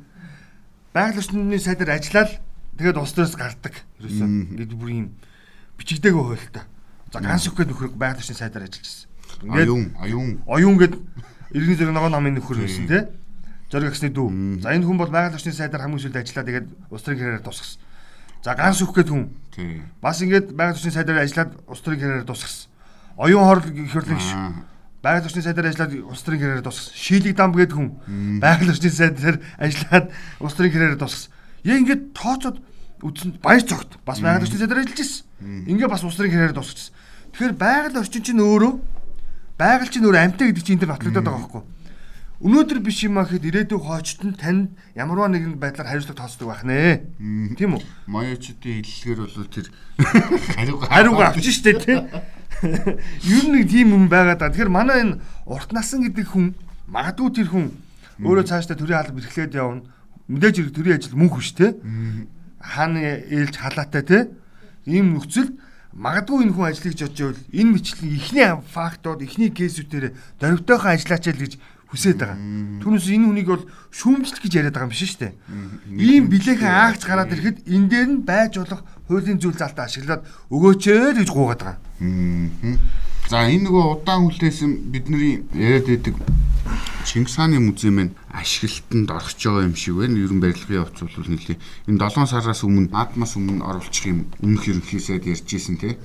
байгаль орчны сайдаар ажиллаад тэгээд улс төрөөс гардаг. Ерөөсөө ингээд бүр юм бичигдээгөө хуйлтаа. За ганс өгөх нөхөр байгаль орчны сайдаар ажиллаж байсан. Ингээд аюун оюун гэд иргэн зэрэг ногоо намын нөхөр байсан тий. Зориг гэсний дүү. За энэ хүн бол байгаль орчны сайдаар хамгийн сүүлд ажиллаад тэгээд улс төрийн карьераар тусгасан. За ганс өгөх гээд хүн. Тий. Бас ингээд байгаль орчны сайдаар ажиллаад улс төрийн карьераар тусгасан. Оюун хорл гэхэрлийн ш. Байгаль орчны сайдаар ажиллаад улс төрийн карьераар тусгасан. Шийлэг дам гээд хүн. Байгаль орчны сайдаар ажиллаад улс төрийн карьераар тусгасан. Яа ингээд тооцоод үзсэн баяр цогт бас байгаль орчны сайдаар ажиллаж ирсэн. Ингээ бас улс төрийн карьераар тусгасан. Тэгэхээр байгаль орчин чинь өөрөө байгаль чинь өөрөө амьтаа гэдэг чинь энэ төр батлагдаад байгаа байхгүй юу? Өнөөдөр биш юм ахэд ирээдүйн хоочт нь танд ямарваа нэгэн байдлаар хариуцлага тооцдог байх нэ. Тийм үү? Моёчдын хэллэгээр бол тэр хариугаа хариугаа авчих штэ тий. Ер нь нэг тийм юм байгаа да. Тэгэхээр манай энэ урт насан гэдэг хүн магадгүй тэр хүн өөрөө цаашдаа төрийн хаалт бэрхлээд явна. Мэдээж хэрэг төрийн ажил мөнх биш тий. Хааны ээлж халаатай тий. Ийм нөхцөлд магадгүй энэ хүн ажлыг жодж байвал энэ мэтлэн ихний фактууд, ихний кейсүүдээр дөрвтойхон ажиллаач л гэж хүсээд байгаа. Түүнээс энэ хүнийг бол шүүмжлэх гэж яриад байгаа юм биш шүү дээ. Ийм билехэн аагч гараад ирэхэд энэ дээр нь байж болох хуулийн зүйл залтаа ашиглаад өгөөч ээ гэж гуугаад байгаа. За энэ нөгөө удаан хүлээсэн бидний яриад байдаг Чингис хааны музей маань ашиглалтанд орж байгаа юм шиг байна. Ерөн барилгын явц бол нэлээ энэ 7 сараас өмнө наадмаас өмнө оруулчих юм өмнөх ерөнхий сайд ярьж исэн тий.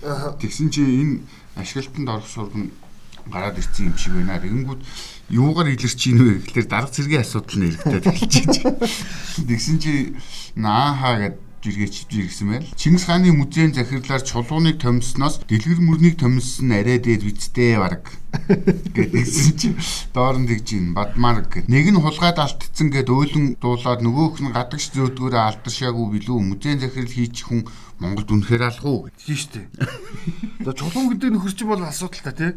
Тэгсэн чи энэ ашиглалтанд орох сургам гараад ирсэн юм шиг байна. Тэгэнгүүт юугаар илэрч ийн вэ гэхэлэр дарга зэргийн асуудал нэрэгдээд эхэлж байна. Тэгсэн чи наахаа гэд жиргээч жиргсэн байна. Чингис хааны музейн захирлаар чулууныг томсноос дэлгэр мөрнийг томссон арай дээр бицтэй баг гэсэн чи дооронд тэгж ин бадмар гэд. Нэг нь хулгайд алдцсан гэд өөлөн дуулаад нөгөөх нь гадагш зөөдгөөрөө алдаршаагүй билүү музейн захирал хийчих хүн Монголд үнэхээр алах уу тийм шүү дээ. За чулуун гэдэг нөхөр чинь бол асуудал та тий.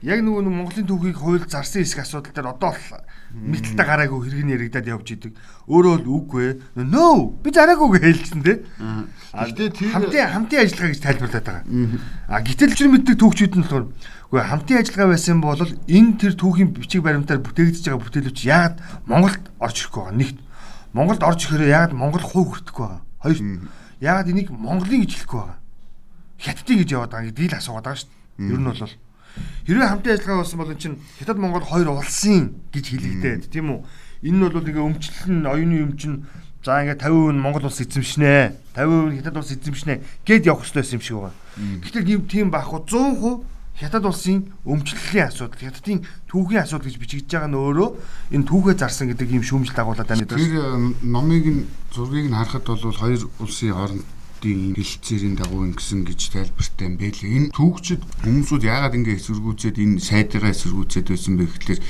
Яг нөгөө нэг Монголын түүхийг хууль зарсан хэсэг асуудал дээр одоо бол мэтэлтэй гараагүй хэрэг нь яригадад явж идэг. Өөрөө л үгүй ээ. No би зараагүй хэлсэн тий. Гэхдээ тэр хамтын хамтын ажиллагаа гэж тайлбарлаад байгаа. А гэтэл ч мэддэг түүхчүүд нь болохоор үгүй хамтын ажиллагаа байсан бол энэ тэр түүхийн бичиг баримтаар бүтээгдэж байгаа бүтээлүүч яагаад Монголд орж ирэхгүй байгаа нэгт. Монголд орж ирэхээр яагаад Монгол хувь хүртэхгүй байгаа. Хоёр яагаад энийг Монголын гэж хэлэхгүй байгаа. Хятадын гэж яваад байгаа гэдгийг л асуугаад байгаа шүү дээ. Ер нь бол хэрвээ хамтын ажиллагаа болсон бол чинь Хятад Монгол хоёр улсын гэж хэлэгдээд тийм үү? Энэ нь бол ингээ өмчлөл нь оюуны өмчин за ингээ 50% нь Монгол улс эзэмшнэ. 50% нь Хятад улс эзэмшнэ гэд явах хэрэгтэй юм шиг байгаа. Гэтэл тийм байхгүй 100% Хятад улсын өмчлөлийн асуудал, Хятадын түүхийн асуудал гэж бичигдэж байгаа нь өөрөө энэ түүхээ зарсан гэдэг ийм шүүмжил дагуулад байна. Тэр э, номыг нь зургийг нь харахад бол хоёр улсын хоорондын хэлцээрийн дагуу ингэсэн гэж тайлбартай юм байлээ. Энэ түүхчид хүмүүсүүд яагаад ингэ эсэргүүцээд энэ сайдыгаа эсэргүүцээд байсан бэ гэхэлэр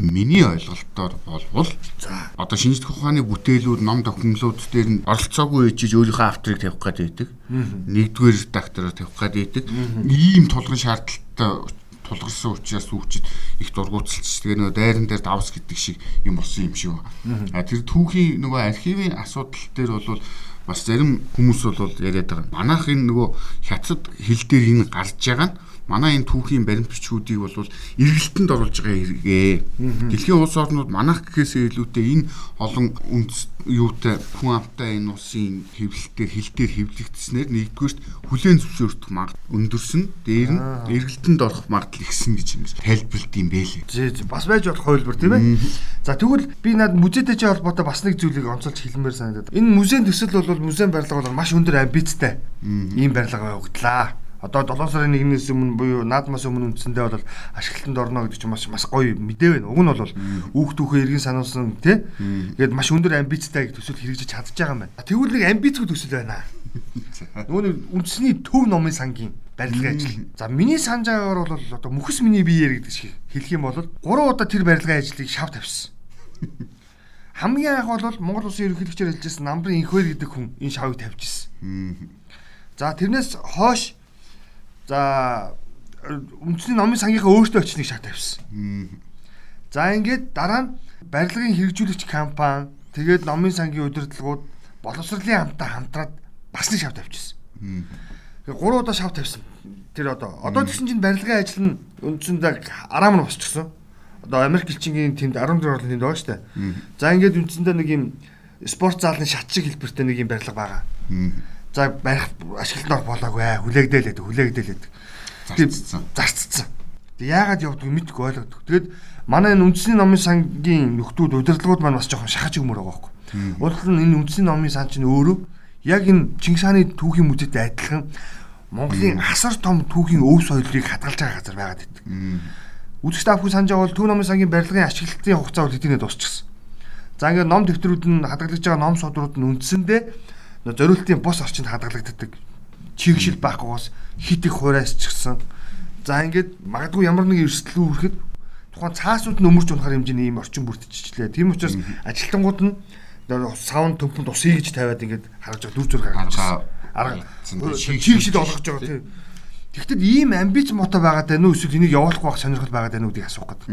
миний ойлголтоор болвол за одоо шинжлэх ухааны бүтээлүүд ном документууд дээр нь оролцоогүй ээжиж өөрийнхөө авторыг тавих гээд байдаг. Нэгдүгээр редактороо тавих гээд байдаг. Ийм тулгын шаардлагатай тулгарсан учраас хүүхчид их дургууталч тэгээ нөгөө дайран дээр давс гэдэг шиг юм болсон юм шиг байна. А тэр түүхийн нөгөө архивын асуудал дээр бол бас зарим хүмүүс бол яриад байгаа. Манайх энэ нөгөө хятад хил дээр энэ гарч байгаа нь манай энэ түүхийн баримт бичгүүдийг бол эргэлтэнд оруулж байгаа хэрэгээ. Дэлхийн улс орнууд манайх гэхээсээ илүүтэй энэ олон үндэс юутай хүн амтай энэ улсын хэвлэлтээр хилтээр хэвлэгдснээр нэгдүгээрт хүлэн зөвшөөрөх магад өндөрсөн дээр нь эргэлтэнд орох магадлал ихсэн гэж юм тайлбарлалт юм бэлээ. Зээ бас байж болох хөлбөр тийм ээ. За тэгвэл би над музейтэй ч холбоотой бас нэг зүйлийг онцолж хэлмээр санагдаад. Энэ музейн төсөл бол музейн барилга бол маш өндөр амбицтай. Ийм барилга байгууллаа одоо 7 сарын 1-ээс өмнө буюу наадмаас өмнө үндсэндээ бол ашиглалтанд орно гэдэг чинь маш маш гоё мэдээ байна. Уг нь бол үүх түүхээ иргэн сануулсан тий. Тэгээд маш өндөр амбицтай төсөл хэрэгжиж чадж байгаа юм байна. Тэгвэл нэг амбицгүй төсөл байна. Нөгөө нэг үндэсний төв номын сангийн барилгын ажил. За миний санаж байгаагаар бол одоо мөхс миний биеэр гэдэг шиг хэлэх юм бол 3 удаа тэр барилгын ажлыг шав тавьсан. Хамгийн анх бол Монгол улсын ерөнхийлөгчөөр хэлжсэн намрын инхвэр гэдэг хүн энэ шавыг тавьчихсан. За тэрнээс хойш За үндэсний номын сангийнхаа өөртөө очныг шат тавьсан. За ингээд дараа нь барилгын хэрэгжүүлэгч компани тэгээд номын сангийн удирдлагууд боловсролын хамтаа хамтраад бас нэг шав тавьчихсан. Тэгээ 3 удаа шав тавьсан. Тэр одоо одоо тэгсэн чинь барилгын ажил нь үндсэндээ араа мань босчихсон. Одоо Америк элчингийн тэмд 14 орлын тэмд байгаа шүү дээ. За ингээд үндсэндээ нэг юм спорт заалны шат шиг хэлбэртэй нэг юм барилга байгаа за барих ашиглалтанд орох болоогүй ээ хүлээгдээлээд хүлээгдээлээд. Зарцсан. зарцсан. Яагаад явдгийг мэдгүй ойлгодог. Тэгээд манай энэ үндэсний номын сангийн нөхдүүд удирдлагууд маань бас жоохон шахаж өгмөр байгаа байхгүй. Урд нь энэ үндэсний номын сан чинь өөрөө яг энэ Чингис хааны түүхийн музейтэй адилхан Монголын асар том түүхийн өв соёлыг хадгалж байгаа газар байгаад байдаг. Бүхэн санаж байгаа бол Төв номын сангийн барилгын ашиглалтын хугацаа бол эдгээр дуусчихсан. За ингээд ном дэвтрүүд нь хадгалж байгаа ном содрууд нь үндсэндээ зориултын бус орчинд хадгалагддаг. Чигшил байхгүйгоос хит их хураас ч гсэн. За ингээд магадгүй ямар нэгэн эрсдэл үүрэхэд тухайн цаасууд нь өмөрч унахаар хэмжээний ийм орчин бүрдчихчлээ. Тийм учраас ажилтнууд нь савн төмпөнд ус хийж тавиад ингээд харж байгаа дүр зураг гаргаж арга чигшил олгож байгаа тийм. Тэгэхдээ ийм амбиц мото байгаад байна уу эсвэл энийг явуулах байх сонирхол байгаад байна уу гэдгийг асуух гэдэг.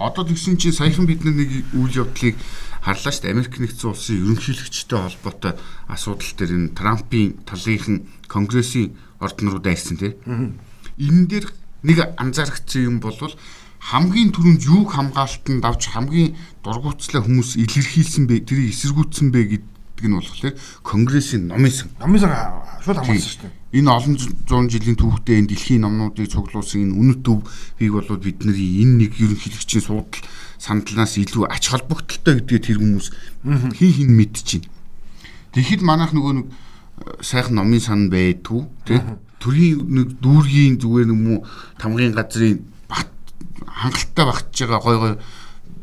Одоо тэгсэн чинь саяхан бид нэг үйл явдлыг харлаа шүү дээ. Америк нэгдсэн улсын ерөнхийлөгчтэй холбоотой асуудал дээр энэ Трампын талынхан конгрессийн орднорууд айсан тий. Энэ дээр нэг анзаарчихсан юм бол хамгийн түрүүнд юуг хамгаалтанд авч хамгийн дургуутслаа хүмүүс илэрхийлсэн бэ тэрийг эсэргүүцсэн бэ гэдэг нь болохоор конгрессийн номын сан. Номын сан шууд хамгаалсан шүү дээ энэ олон зуун жилийн түүхтэй энэ дэлхийн номнуудыг цуглуулсан энэ үнэт төвийг болоод бидний энэ нэг ерөнхийлөгчийн суудал сандлаас илүү ач холбогдолтой гэдгээ тэр хүмүүс хин хин мэдчихээн. Тэгэхэд манайх нөгөө нэг э, сайхан номын сан байдгүй тий төрийн нэг дүүргийн зүгээр нэг муу тамгын газрын бат хангалттай багтж байгаа гой гой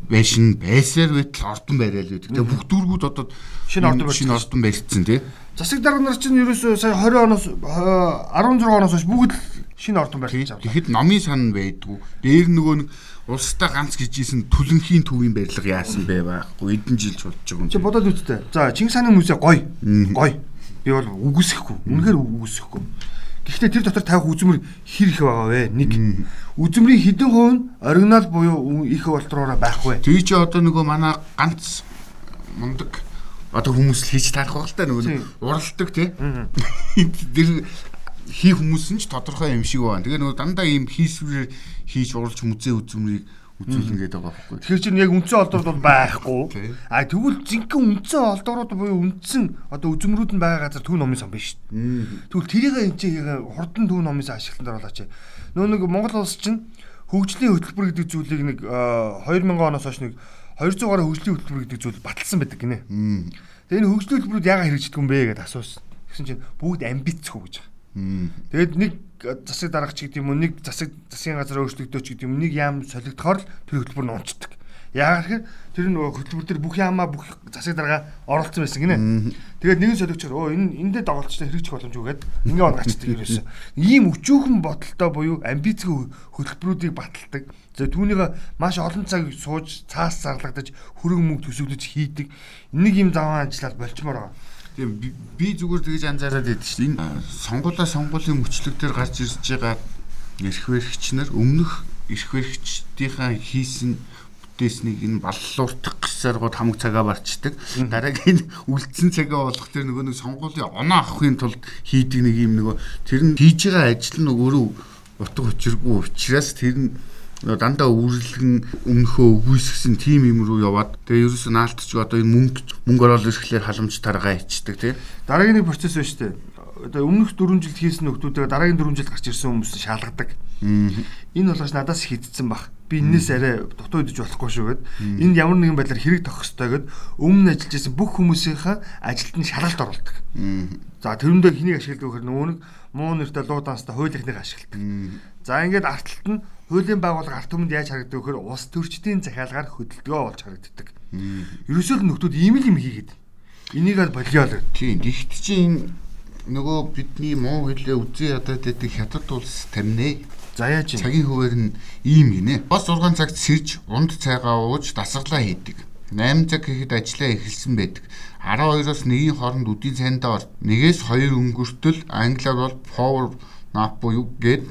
байшин байсаар байтал ордон барайл байдаг. Тэгээ бүх дүүргүүд одоо шинэ ордон шинэ ордон барьцсан тий. Засаг дарга нар чинь ерөөсөө сая 20 оноос 16 оноос хойш бүгд шинэ ордон барьж байгаа. Тэгэхэд номын сан байдгүй. Дээр нөгөө нэг улстай ганц гэжсэн түлэнхийн төвийн барилга яасан бэ байхгүй эдэн жил болж байгаа юм. Чи бодоод үзтээ. За Чингис хааны музей гоё. Гоё. Би бол үгүйсэхгүй. Үнэхээр үгүйсэхгүй. Гэхдээ тэр дотор тавих үзмэр хэр их байгаа вэ? Нэг. Үзмрийн хэдэн хувь нь оригинал буюу их болтроо байх вэ? Тэг чи одоо нөгөө манай ганц мундаг одоо хүмүүс л хийж таарах байх л та нөгөө уралдаг тий. Тэр хийх хүмүүс нь ч тодорхой юм шиг байна. Тэгээ нөгөө дандаа ийм хийсвэр хийж уурж музей үзмрийг үзүүлнэ гэдэг байгаа байхгүй. Тэгэхээр чинь яг үндсэн олдорууд бол байхгүй. А тэгвэл зинхэнэ үндсэн олдорууд буюу үндсэн одоо үзмрүүд нь байгаа газар төв номын сан биш шүү. Тэгвэл тэрийг энэ чинь хурдан төв номын сан ашиглалтанд оруулаач. Нөө нэг Монгол улс чинь хөгжлийн хөтөлбөр гэдэг зүйлийг нэг 2000 оноос хойш нэг 200 гаруй хөгжлийн хөтөлбөр гэдэг зүйл баталсан байдаг гинэ. Тэгээ энэ хөгжлийн хөтөлбөрүүд яагаад хэрэгждэг юм бэ гэдээ асуусан. Тэгсэн чинь бүгд амбицгүй гэж. Тэгээд нэг засаг даргач гэдэг юм уу нэг засаг засгийн газар өөрчлөгдөөч гэдэг юм нэг яам солигдохоор л тэр хөтөлбөр нь унцдаг. Яагаад гэхээр тэр нөгөө хөтөлбөр дээр бүх яамаа бүх засаг дарга оролцсон байсан гинэ. Тэгээд нэгэн солигчор өө энэ эндээ доголцтой хэрэгжих боломжгүй гэдэг ингээ онгачдаг юм байсан. Ийм өчүүхэн бодолтой буюу амбицгүй хөтөлбөрүүдийг баталдаг. За түүнийг маш олон цаг сууж цаас зарлагдаж хөрөнгө мөнгө төсөвлөж хийдэг. Нэг юм заван ажиллаад болчмоор байгаа. Тийм би зүгээр тэгж анзаараад байдаг шүү дээ. Энэ сонгуулаа сонгуулийн мөчлөг дээр гарч ирж байгаа эрх баригч нар өмнөх эрх баригчдийнхаа хийсэн бүтээснийг энэ баллууртах гэсээр гоо хамаг цагаа барчдаг. Дараагийн үлдсэн цагаа болох тэр нөгөө нэг сонгуулийн оноо авахын тулд хийдэг нэг юм нөгөө тэр нь хийж байгаа ажил нь өөрөө утга учиргүй учраас тэр нь дандаа үргэлгэн өмнөхөө үгүйсгсэн тим юм руу яваад тэгээ ерөөсөө наалтч одоо энэ мөнгө мөнгө ороод ирэхлээр халамж таргаа ичдэг тий. Дараагийн процесс байна шүү дээ. Одоо өмнөх 4 жилд хийсэн нөхдүүдээ дараагийн 4 жилд гарч ирсэн хүмүүс шалгадаг. Энэ болгож надаас хийдсэн баг. Би энэс арай дутуу идэж болохгүй шүү гэд. Энд ямар нэгэн байдлаар хэрэг тохих ёстой гэд өмнө ажиллаж исэн бүх хүмүүсийнхаа ажилд нь шалгалт оруулдаг. За тэрэндээ хэнийг ашигладаг гэхээр нөгөө нэг муу нэртэй луу данстай хууль ихнийг ашигладаг. За ингээд арталт нь хуулийн байгууллага арт түмэнд яаж харагддаг вэ гэхээр улс төрчдийн захиалгаар хөдөлгөө болж харагддаг. Ерөөсөө л нөхдүүд ийм л юм хийгээд. Энийг аль болио л. Тийм. Гэхдээ чинь нөгөө бидний муу хэлээ үзээ ядаад байдаг хятад улс таминэ. За яаж юм? Цагийн хуваар нь ийм гинэ. Бас 6 цагт сэрж, унд цайгаа ууж дасгалаа хийдэг. 8 цаг гэхэд ажиллаа эхэлсэн байдаг. 12-оос 1-ийн хооронд үдийн цайндаа нэгээс 2 өнгөртөл англиар бол power nap буюу гээд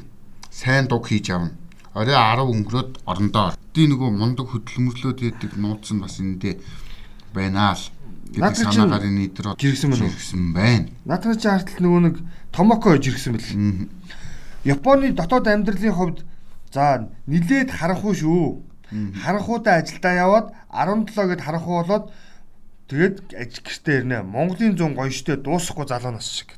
сайн дуг хийж авна орой 10 өнгөрөөд орондоо. Тий нөгөө мундаг хөдөлмөрлөөд яадаг нууц нь бас эндээ байна л гэдэг санаагаар нийтроо жиргсэн байна. Жиргсэн байна. Наадмын чи хартал нөгөө нэг Томоко жиргсэн бэл. Японы дотоод амьдралын хувьд за нилээд харанхуй шүү. Харанхуйтай ажилдаа яваад 17 гэд харанхуй болоод тэгээд гэртээ ирнэ. Монголын зүүн гоё штэ дуусахгүй залуу нас шиг.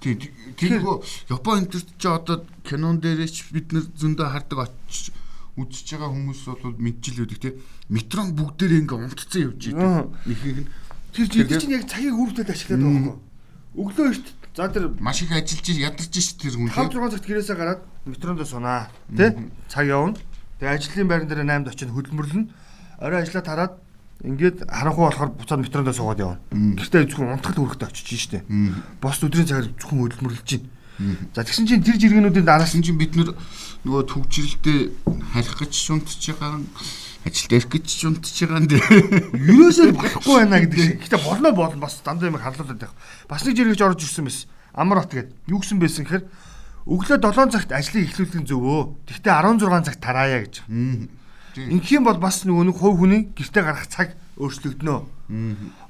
Тий. Тэгэхээр Япон интерт ч одоо кинон дээрээч бид нэр зөндөө хардаг очиж үзэж байгаа хүмүүс бол мэдчил үүдэг тий. Метрон бүгдээр ингээ унтцсан явж идэв. Нэхийг нь тэр жил чинь яг цагийг үүрэгтэй ашиглаад байгаа юм. Өглөө эрт за тэр маш их ажиллаж ядарч ш тэр хүн. 5 6 цагт гэрээсээ гараад метронд сунаа. Тий. Цаг явна. Тэгээ ажлын байран дээр 8-д очиод хөдөлмөрлөн. Орой ажиллаад хараад Ингээд харанхуй болохоор буцаад метрондоо суугаад явна. Гэртээ зөвхөн унтахад хүрэхтэй очиж штэ. Бос өдрийн цагаар зөвхөн хөдөлмөрлөж байна. За тэгсэн чинь тэр жиргэнүүдийн дараас нь чинь бид нөгөө төгжрэлтэй харих гэж шунтж байгаа ажилд ирэх гэж шунтж байгаа нь ерөөсөө болохгүй байна гэдэг шиг. Гэтэ болно болно бас дандаа юм харлуулад байх. Бас нэг жиргэж орж ирсэн байсан. Амар бат гээд юу гэсэн байсан гэхээр өглөө 7 цагт ажлыг эхлүүлэх нь зөвөө. Тэгтээ 16 цагт тараая гэж. Инхийн бол бас нөгөө нэг хувь хүний гэрте гарах цаг өөрчлөгдөнө.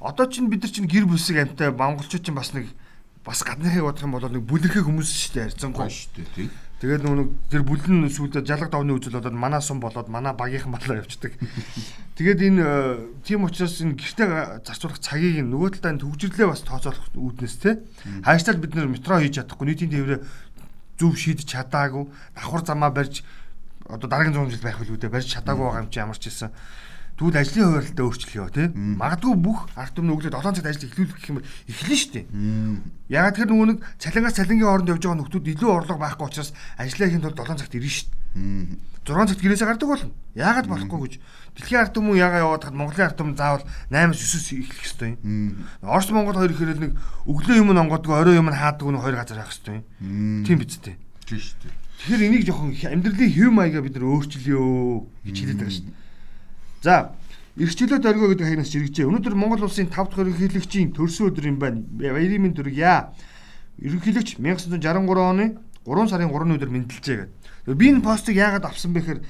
Одоо чинь бид нар чинь гэр бүлсэг амтай монголчууд чинь бас нэг бас гадныхыг бодох юм бол нэг бүлэрхэг хүмүүс шүү дээ харьцангуй шүү дээ тий. Тэгээд нөгөө тэр бүлэн сүйдээ жалаг давны үзэл болоод манаа сум болоод манаа багийнхан болоо явцдаг. Тэгээд энэ э, тийм учраас энэ гэртээ зарцуулах цагийг нөгөө талдаа төгжрлээ бас тооцоолох үүднээс те. Хааштай бид нэр метро хийж чадахгүй нийтийн тээврээ зөв шийдэж чадаагүй давхар замаа барьж одоо дараагийн 100 жил байх билүү дээ барьж чадаагүй байгаа юм чи ямар ч хэлсэн. Тэгвэл ажлын хуваарлтаа өөрчлөё тий. Магадгүй бүх арт түмний өглөө 7 цагт ажил эхлүүлэх гэх юм бол эхлэн шүү дээ. Ягаад тэр нөгөө нэг цалингаас цалингийн хооронд явж байгаа нөхдүүд илүү орлого байхгүй учраас ажиллаа хийх тулд 7 цагт ирнэ шүү дээ. 6 цагт гэрээсээ гардаг болно. Яагаад болохгүй гэж. Дэлхийн ард түмэн ягаа яваад хад Монголын ард түмэн заавал 8-9 эхлэх ёстой юм. Орос Монгол хоёр ихээр нэг өглөө юм онгодгүй орой юм хаадаг нэг хоёр газар авах ёстой юм. Тийм биз дээ. Тийм шүү дээ. Тэгэхээр энийг жоохон амьдралын хэв маягаа бид нар өөрчилъё гэж хэлээд байгаа шүү дээ. За Ирчлээд оргио гэдэг хаягнаас жиргэжээ. Өнөөдөр Монгол улсын 5 дахь ерөнхийлөгчийн төрсөн өдөр юм байна. Баярын мэнд төргийа. Ерөнхийлөгч 1963 оны 3 сарын 3-ны өдөр мэндэлжээ гэдэг. Би энэ постыг яагаад авсан бэ гэхээр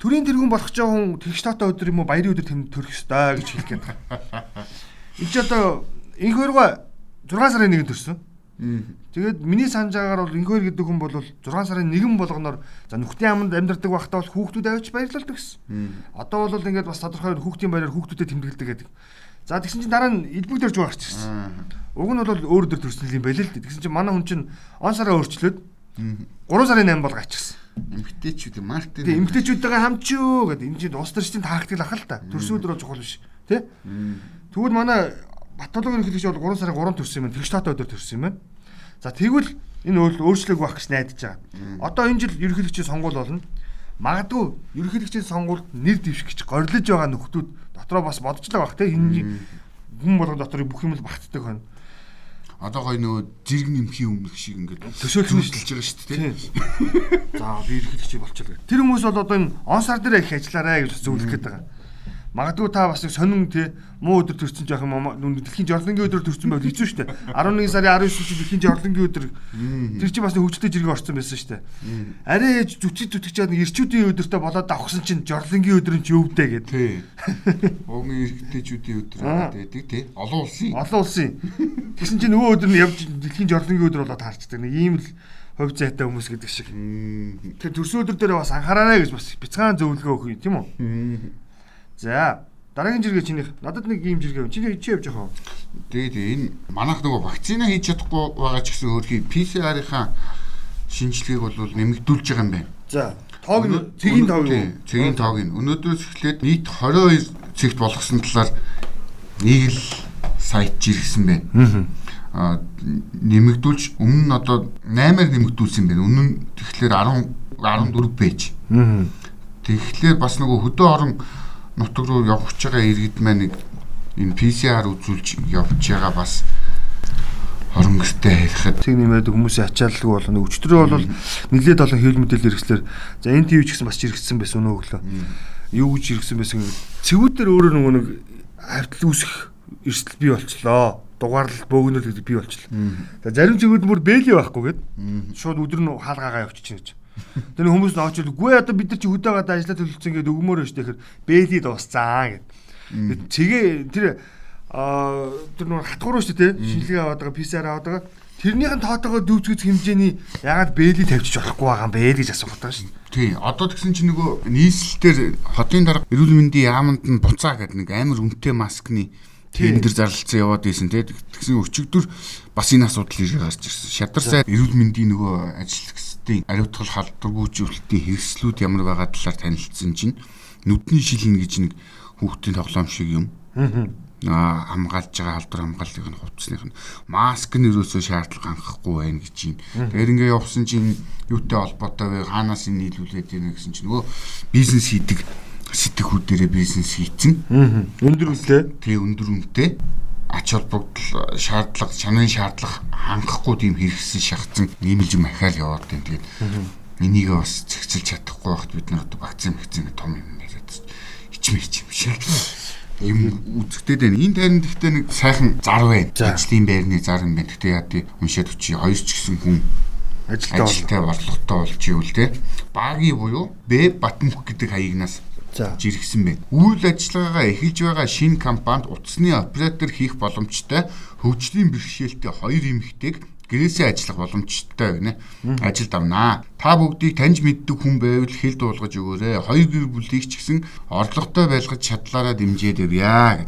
төрийн тэргүүн болох ч хүн тэгш таатай өдөр юм уу баярын өдөр төрөх ёстой гэж хэлэх гээд байна. Энд ч одоо энэ хоёроо 6 сарын 1-нд төрсөн. Тэгээд миний санаж байгаагаар бол инхойр гэдэг хүн бол 6 сарын 1 болгоноор за нүхтийн аманд амьдардаг байхдаа бол хүүхдүүд авч баярлалдаг гэсэн. Одоо бол ингээд бас тодорхой хүүхдийн баяраар хүүхдүүдэд тэмдэглэдэг гэдэг. За тэгсэн чинь дараа нь элбэг дөрж гарч ирсэн. Уг нь бол өөр өдөр төрсөн юм байл л дээ. Тэгсэн чинь манай хүн чинь он сараа өөрчлөөд 3 сарын 8 бол гачихсан. Эмгтээчүүд Мартин. Тэгээ эмгтээчүүдтэйгээ хамчуу гэдэг. Энэ чинь улс төрчдийн тактик ах л та. Төрсөн өдөр бол чухал биш. Тэ? Тэгвэл манай Батологын хэлэгч бол 3 сарын 3 төрсөн юм байна. Тэгш таатай өдөр төрсөн юм байна. За тэгвэл энэ өөрчлөөг байх гэж найдаж байгаа. Одоо энэ жил ерөнхийлөгчийн сонгуул болно. Магадгүй ерөнхийлөгчийн сонгуульд нэр дэвших гэж горилж байгаа нөхдүүд дотроо бас бодчихлоо байх те энэ хүн болгон дотор бүх юм л багтдаг байна. Одоо гой нөгөө зэрэг нэмхийн өмнөх шиг ингээд төсөөлж байгаа шүү дээ. За би ерөнхийлөгч болчихлоо. Тэр хүмүүс бол одоо энэ он сар дээр их ажиллаарай гэж зөвлөх гээд байгаа. Магадгүй та бас нэг сонин тий муу өдөр төрсөн жоох юм дэлхийн жорлонгийн өдөр төрсөн байвал хэцүү шүү дээ. 11 сарын 19 чинь дэлхийн жорлонгийн өдөр тэр чинь бас нэг хөвгөлтэй жиргээ орсон байсан шүү дээ. Арай ээж зүтгэж зүтгэж нэг ирчүүдийн өдөртөө болоод давхсан чинь жорлонгийн өдөр нь ч өвдөө гэдэг. Тий. Угийн эрэгтэйчүүдийн өдөр байдаг тий. Олон улсын. Олон улсын. Тэгсэн чинь нөгөө өдөр нь явж дэлхийн жорлонгийн өдөр болоод харцдаг. Нэг ийм л хувь зайтай хүмүүс гэдэг шиг. Тэгэхээр төрсөн өдөр дээр бас анхаараарай гэж бас бяцхан зөвлөгөө юм тийм үү? За дараагийн жиргээ чинийх. Надад нэг ийм жиргээ. Чиний чи явж байгаа. Тэгээд энэ манайх нөгөө вакцина хийж чадахгүй байгаа ч гэсэн өөрхий PCR-ийнхаа шинжилгээг бол нэмэгдүүлж байгаа юм байна. За тоог нь цэгийн тоог нь цэгийн тоог нь өнөөдрөөс эхлээд нийт 22 цэгт болгосон талаар нэг л сайт жиргсэн байна. Аа нэмэгдүүлж өмнө нь одоо 8-аар нэмэгдүүлсэн байна. Нь тэгэхээр 10 14 байж. Тэгэхээр бас нөгөө хөдөө орон нутаг руу явж байгаа иргэд маань нэг энэ PCR үзүүлж явж байгаа бас хоронгостой харихад тэг нэмээд хүмүүсийн ачааллыг бол нэг өчтөрөө бол нэлээд олон хэвлэл мэдээлэл хэрэгслэр за энэ тийм ч гэсэн бас жиргсэн байсан өнөө өглөө. Юу гэж жиргсэн байсан цэвүүд дээр өөрөө нөгөө нэг хавтал үүсэх эрсдэл бий болчлоо. Дугаарлал бөөгнөл гэдэг бий болчлоо. За зарим цэвүүд бүр бэлий байхгүй гээд шууд өдөр нь хаалгаагаа явчихчихна гэж. Тэр хүмүүс нь очил үгүй одоо бид нар чи хөдөө гадаа ажиллаа төлөвлөсөн гэдэг өгмөр байж тэгэхээр бэлий дуусцаа гэд. Тэгээ тэр аа тэр нөр хатгууруу шүү дээ шинжилгээ аваад байгаа PCR аваад байгаа. Тэрнийхэн тоотойгоо дүүцгэж хэмжээний ягаад бэли тавьчих болохгүй байгаа юм бэ гэж асуух байгаа шүү. Тий. Одоо тэгсэн чинь нөгөө нийслэлээр хотын дарга эрүүл мэндийн яамд нь буцаа гэдэг нэг амар үнэтэй маскны энэ дэр зарлалцсан яваад ийсэн тий. Тэгсэн өчигдөр бас энэ асуудал ирж гарч ирсэн. Шадар сай эрүүл мэндийн нөгөө ажил хүүхдийн ариутгал халдваргүйжүүлэлтийн хэрэгслүүд ямар байгаа талаар танилцсан чинь нүдний шилнэ гэж нэг хүүхдийн тоглоом шиг юм. Аа хамгаалж байгаа халдвар хамгааллыг нь хувцсных нь маск нь ерөөсөө шаардлага анхахгүй байна гэж юм. Тэгэхээр ингээ явсан чинь юутай холбоотой вэ? Хаанаас энэ нийлүүлээд байна гэсэн чинь нөгөө бизнес хийдэг сэтгхүүдээрээ бизнес хийцэн. Өндөр үнэтэй. Тий өндөр үнэтэй ач холбогдол шаардлага, чанарын шаардлага хангахгүй тийм хэрэгсэн шахацсан нэмэлж махаал яваад байна. Тэгээд энийг бас зэгцэлж чадахгүй байхад бид нар одоо вакцин вакцин том юм яриад ичмэрч юм шиг юм үзэгдээд байна. Энэ тань гэхдээ нэг сайхан зар байна. Ажлын байрны зар юм байна. Гэхдээ яа тий уншаад өчи хоёр ч гэсэн хүн ажилтаа борлоготой болж ивэл те багийн буюу Б Батмөх гэдэг хаягнаас жиргсэн байна. Үйл ажиллагаагаа эхэлж байгаа шинэ компанид утасны оператор хийх боломжтой хөгжлийн бэрхшээлтэй хоёр эмэгтэйг гэрээсээ ажиллах боломжтой гинэ. Ажилд авнаа. Та бүгдийг таньж мэддэг хүн байвал хэл дуулгаж өгөөрэй. Хоёр гэр бүлийг ч гэсэн орлоготой байлгаж чадлаараа дэмжээд гэв. Аа.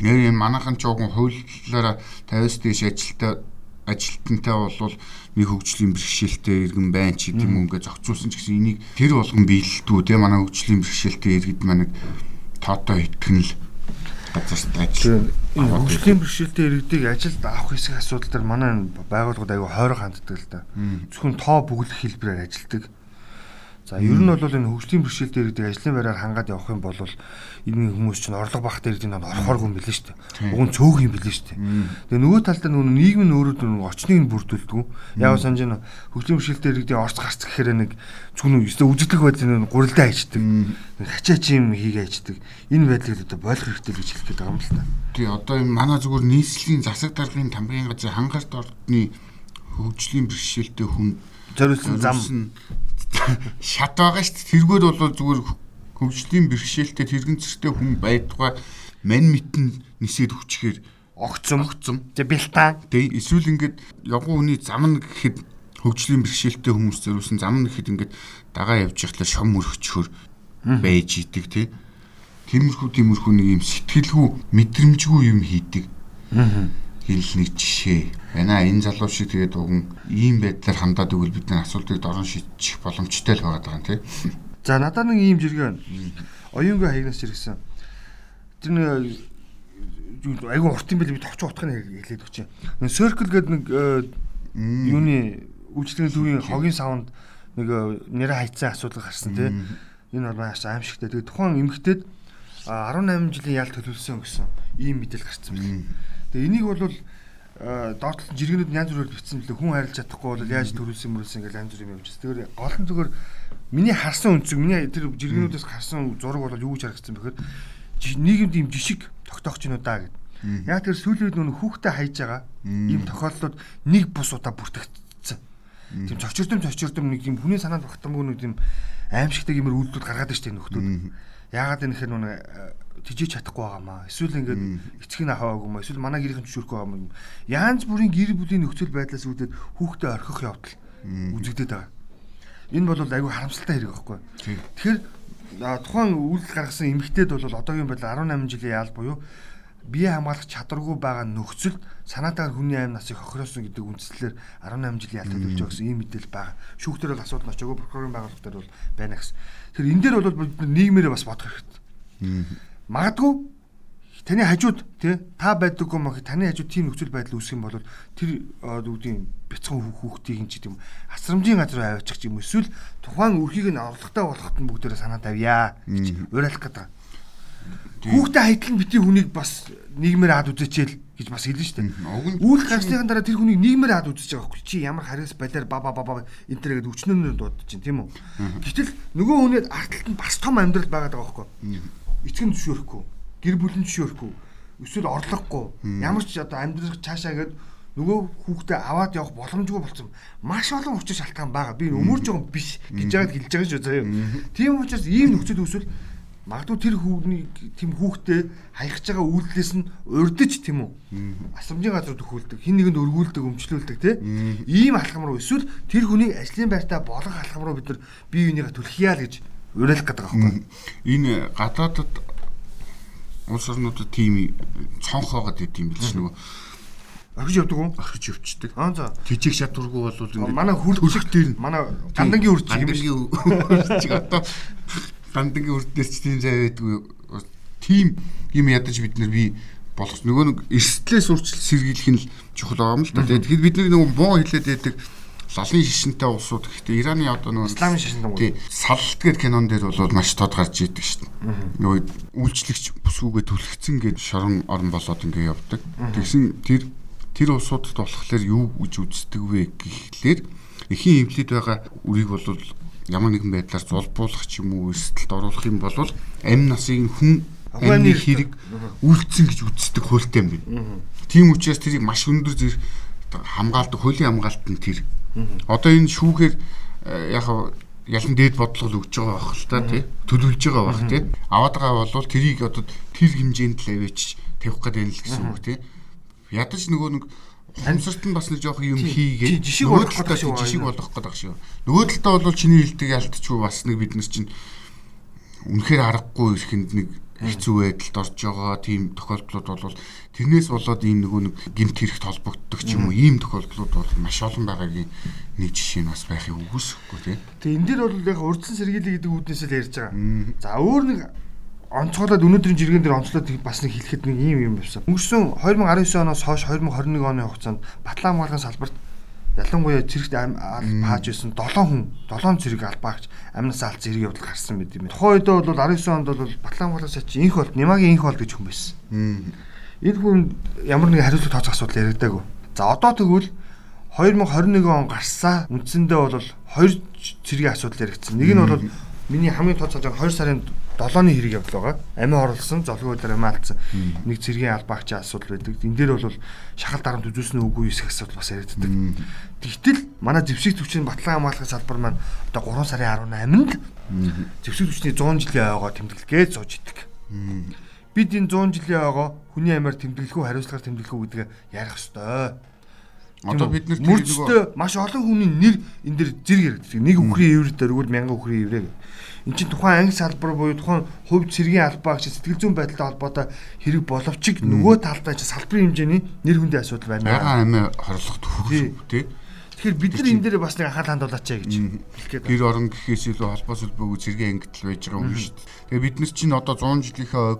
Нэр манайхан ч жоохон хуулиараа 50-с дээш ажилтаа ажилтнтай болвол нэг хөгжлийн бэрхшээлтэй иргэн байна ч гэдэг юм ингээ зохицуулсан ч гэсэн энийг тэр болгон биелэлтүү те манай хөгжлийн бэрхшээлтэй иргэд маань тоотой итгэн л газарт ажил хөгжлийн бэрхшээлтэй иргэдийг ажилд авах хэсэг асуудал төр манай байгууллагууд аягүй хойроо ханддаг л да. Зөвхөн тоо бүглэх хэлбэрээр ажилдаг. За ер нь бол энэ хөгжлийн бэрхшээлтэй иргэдэг ажлын байраар хангаад явах юм бол энэ хүмүүс чинь орлого багт иргэдэг нь орохооргүй юм билээ шүү дээ. Уг нь цөөх юм билээ шүү дээ. Тэгээ нөгөө талдаа нөгөө нийгэм нь өөрөө нөгөө очныг нь бүрдүүлдэг. Яг санаж нь хөгжлийн бэрхшээлтэй иргэдэг орц гарц гэхээр нэг зүгнүү өстө үжиглэх байдлыг гурилдаа хайчдаг. Хачаач юм хийгээ хайчдаг. Энэ байдлыг одоо болох хэрэгтэй гэж хэлэх гээд байгаа юм л та. Тий одоо энэ манай зүгээр нийслэлийн засаг даргын тамгын газрын хангарт ордны хөгжлийн бэрхшээлтэй хүн зориулсан зам шат байгаа шүү дээ. Тэргээр бол зүгээр хөгжлийн бэрхшээлтэй тэрэгцэртэй хүн байдгаа мань митэн нисээд хүчээр огцом огцом. Тэ бэлтаа. Тэ эсвэл ингээд явган хүний зам нь гэхэд хөгжлийн бэрхшээлтэй хүмүүс зориулсан зам нь гэхэд ингээд дагаа явж байхлаа шом өргөчхөр байж идэг тий. Тиймэрхүү тиймэрхүү нэг юм сэтгэлгүй мэдрэмжгүй юм хийдэг. Аа хэл нэг жишээ. Байна энэ залуу шиг тэгээд уган ийм байдлаар хандаад өгвөл бид нар асуултыг дорн шийдчих боломжтой л байгаа юм тий. За надад нэг ийм жиргээ байна. Оюунгүй хаягнаас жиргсэн. Тэр нэг айгу урт юм байл би товч утгыг хэлээд өгч. Circle гэдэг нэг э, юуны үйлчлэгийн төвийн хогийн савнд нэг э, нэрэ хайцсан асуудал гарсан тий. Энэ бол маш аимшигтай. Тэгээд тухайн эмэгтэйд 18 жилийн ял төлөвлөсөн гэсэн ийм мэдээлэл гарсан байна. Тэгээ энийг бол доотлол жиргэнүүд янз бүрээр бичсэн билээ хүн харилж чадахгүй бол яаж төрүүлсэн мөрүүлсэн гэж янз бүр юм явж. Тэгэхээр гол нь зүгээр миний харсан үнцэг миний тэр жиргэнүүдээс харсан зураг бол юу гэж харагдсан бэхээр нийгэмд ийм жишг тогтоох ч юм уу да гэд. Яг тэр сүүлийн үед нөх хүүхдэд хайж байгаа ийм тохиолдлууд нэг бус удаа бүртгэгдсэн. Тийм цочирдом цочирдом нэг юм хүний санаанд багтамгүй нэг юм аимшигтай юмэр үйлдэл гаргаад штэ нөхдүүд. Яагаад энэ хэрэг нэг тижээж чадахгүй байгаамаа. Эсвэл ингээд эцэг нь хаваагүй маа. Эсвэл манай гэрийн зөвшөөрөхгүй юм. Янз бүрийн гэр бүлийн нөхцөл байдлаас үүдээд хүүхдээ орхих явдал үзэгдээд байгаа. Энэ бол айгүй харамсалтай хэрэг байхгүй. Тэгэхээр тухайн үйлдэл гаргасан эмэгтэйд бол одоогийн байдлаар 18 жилийн яал буюу бие хамгаалах чадваргүй байгаа нөхцөлд санаатаар хүний аим насыг хохироосон гэдэг үндслээр 18 жилийн ялтад өгч байгаа гэсэн ийм мэдээлэл байгаа. Шүүхтэр бол асуудал очоогүй прокурорын байгууллага дээр бол байна гэсэн. Тэгэхээр энэ дээр бол бид нийгмээрээ бас бодох хэрэгтэй. Магадгүй. Таны хажууд тий та байдаггүй мөн таны хажууд тийм нөхцөл байдал үүсэх юм бол тэр үүдийн бяцхан хүүхдийг ч гэдэм асрамжийн газар аваачих юм. Эсвэл тухайн үрхийг нь орлоготой болгоход нь бүгдээрээ санаа тавья гэж уриалах гэдэг. Хүүхдээ хайтлан бити хүнийг бас нийгмээр хад үзэчээл гэж бас хэлнэ шүү дээ. Үүл гарсныхан дараа тэр хүнийг нийгмээр хад үзэж байгаа байхгүй чи ямар хариас балиар ба ба ба төр гэдэг өчнөнөөр дуудаж чинь тийм үү. Гэтэл нөгөө хүнээд артталт нь бас том амьдрал байгаа байхгүй эцэг нь зөвшөөрөхгүй, гэр бүл нь зөвшөөрөхгүй, эсвэл орлогогүй, ямар ч одоо амьдрах цаашаа гээд нөгөө хүүхдээ аваад явах боломжгүй болсон. Маш олон учир шалтгаан байгаа. Би өмөрж байгаа биш гэж яагаад хэлж байгаа шүү заяа. Тийм учраас ийм нөхцөл үүсвэл магадгүй тэр хүүний тийм хүүхдээ хаягч байгаа үйлдэлээс нь урдж тийм үү? Асамжийн газар төхөөлдөг, хин нэгэнд өргүүлдэг, өмчлүүлдэг тийм. Ийм алхам руу эсвэл тэр хүнийг ажлын байртаа болох алхам руу бид нар бие бинийгээ түлхийе л гэж уриалах гэдэг байхгүй. Энэ гадаадад улс орнуудад тийм цонх байгаад идэм билж нөгөө орхиж явдаг уу? Орхиж явцдаг. Аа за. Тижиг шатваргүй бол ингээд манай хөлчөг дээр манай гандангийн үрчиг юм шиг үрчиг одоо гандангийн үрдээр ч тийм зай байдгүй. Тийм юм ядаж бид нар би болох нөгөө нэг эрсдлээс урьдчил сэргийлэх нь чухал байгаа юм л да. Тэгэхээр бид нэг нөгөө муу хилээд байдаг лалын шишинтэй улсууд гэхдээ Ираны одоо нөгөө исламын шишинтэй тий салалт гэдэг кинон дээр бол маш тод гарч идэг шүү дээ. Нөгөө үйлчлэгч бүсгүйгээ түлхцэн гэж шорон орон болоод ингэ явдаг. Тэгсэн тэр тэр улсуудад болохоор юу гэж үздэг вэ гэхлээр эхийн эвлээд байгаа үрийг бол ямар нэгэн байдлаар зулбуулах ч юм уу эрсдэлд оруулах юм бол амь насыг хүн амны хэрэг үйлцэн гэж үздэг хуультай юм байна. Тийм учраас тэрийг маш өндөр зэрэг хамгаалдаг хуулийн хамгаалт нь тэр Одоо энэ шүүхээр яг ялан дээд бодлого өгж байгаа байх л та тий. Төлөвлөж байгаа байх тий. Аваад байгаа бол тэрийг одоо тэр хэмжээнд л аваач тавих гэдэг нь л гэсэн үг тий. Ядаж нөгөө нэг хамсарт нь бас нэг жоох юм хийгээд жишг болох гэдэг шүү жишг болох гэдэг шүү нөгөө талдаа бол чиний хэлдэг ялтчгүй бас нэг бид нар чинь үнэхээр аргагүй ихэнд нэг хэцүү байдалд орж байгаа тийм тохиолдлууд бол тэрнээс болоод ийм нөгөө нэг гимт хэрэгт холбогддог ч юм уу ийм тохиолдлууд бол маш олон байгаагийн нэг жишээ нь бас байхыг үгүйсэхгүй тийм. Тэгээ энэ дэр бол яг урдсан сэргийлэл гэдэг үүднээс л ярьж байгаа. За өөр нэг онцгойлоод өнөөдрийн жиргэн дээр онцлоод бас нэг хэлэхэд нэг ийм юм байсан. Өнгөрсөн 2019 оноос хойш 2021 оны хугацаанд батлан хамгаалгын салбарт ялангуяа зэрэгт пааж байсан 7 хүн 7 зэрэг албаагч амнаас алц зэрэг явдал гарсан мэт юм. Тухайн үед бол 19 онд бол Батлангуулаас ч инх болт Нимагийн инх бол гэж хүн байсан. Энэ хүн ямар нэг хариуцлага тооцох асуудал яригдаагүй. За одоо тэгвэл 2021 он гарсаа үндсэндээ бол хоёр зэргийн асуудал яригдсан. Нэг нь бол миний хамгийн тооцоолж байгаа 2 сарын 7-ны хэрэг явдал байгаа. Амин орлсон, золгүй дээр амин алдсан. Нэг зэргийн албаагчийн асуудал байдаг. Энэ дээр бол шахал дарамт үзүүлсэн үгүй эсэх асуудал бас яригддаг. Тэгтэл манай зэвсэг төвчний батлан хамгаалахын салбар маань одоо 3 сарын 18-нд зэвсэг төвчний 100 жилийн ойгоо тэмдэглэгээ зууж идэг. Бид энэ 100 жилийн ойгоо хүний амиар тэмдэглэх үү, хариуцлагаар тэмдэглэх үү гэдгээ ярих ёстой. Одоо бид нар мөрчтэй маш олон хүний нэр энэ дэр зэрэг яригддаг. Нэг үхрийн дээр өгвөл мянган үхрийн иврээ. Эн чинь тухайн анги салбар буюу тухайн хувь цэргийн албаагч сэтгэл зүйн байдалтай холбоотой хэрэг боловч нөгөө талдаа чи салбарын хэмжээний нэр хүндийн асуудал байна. Ягаан амиа хорлох төхөх тий. Тэгэхээр бид нар энэ дээр бас нэг анхаарал хандуулаач гэж хэлгээд байна. Гэр орон гэхээс илүү холбоо сүлбөөгүй цэргийн ангитл байж байгаа юм шүү дээ. Тэгээ бид нар чинь одоо 100 жилийнхээ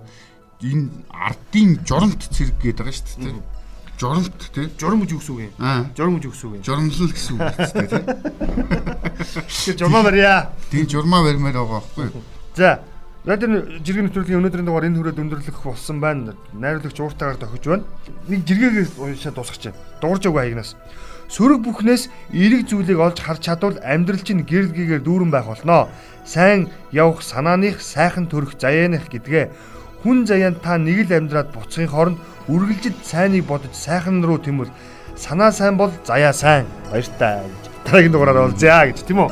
энэ ардын жоромт цэрэг гэдэг байгаа шүү дээ Жоромт тий. Журам гэж юу гэсэн үг юм? Журам гэж юу гэсэн үг юм? Журамлал гэсэн үг тий. Тэгэхээр журмаа барья. Тийм журмаа барьмаар байгаа байхгүй юу? За Радио жиргэн нэвтрүүлгийн өнөөдрийн дугаар энэ хүрээд өндөрлөх болсон байна. Найруулагч ууртаагаар тохиж байна. Нэг жиргээг уншаад дуусгах чинь. Дуурж өгөө хаягнаас. Сөрөг бүхнээс эерэг зүйлийг олж харж чадвал амьдрал чинь гэрэл гээгээр дүүрэн байх болно. Сайн явах санааных сайхан төрөх заяаных гэдгээ хүн заяанд та нэг л амьдраад буцахын хооронд үргэлжид сайныг бодож сайхан руу тэмвэл санаа сайн бол заяа сайн. Баяртай. Гэж дараагийн дугаараар олзъя гэж тийм үү?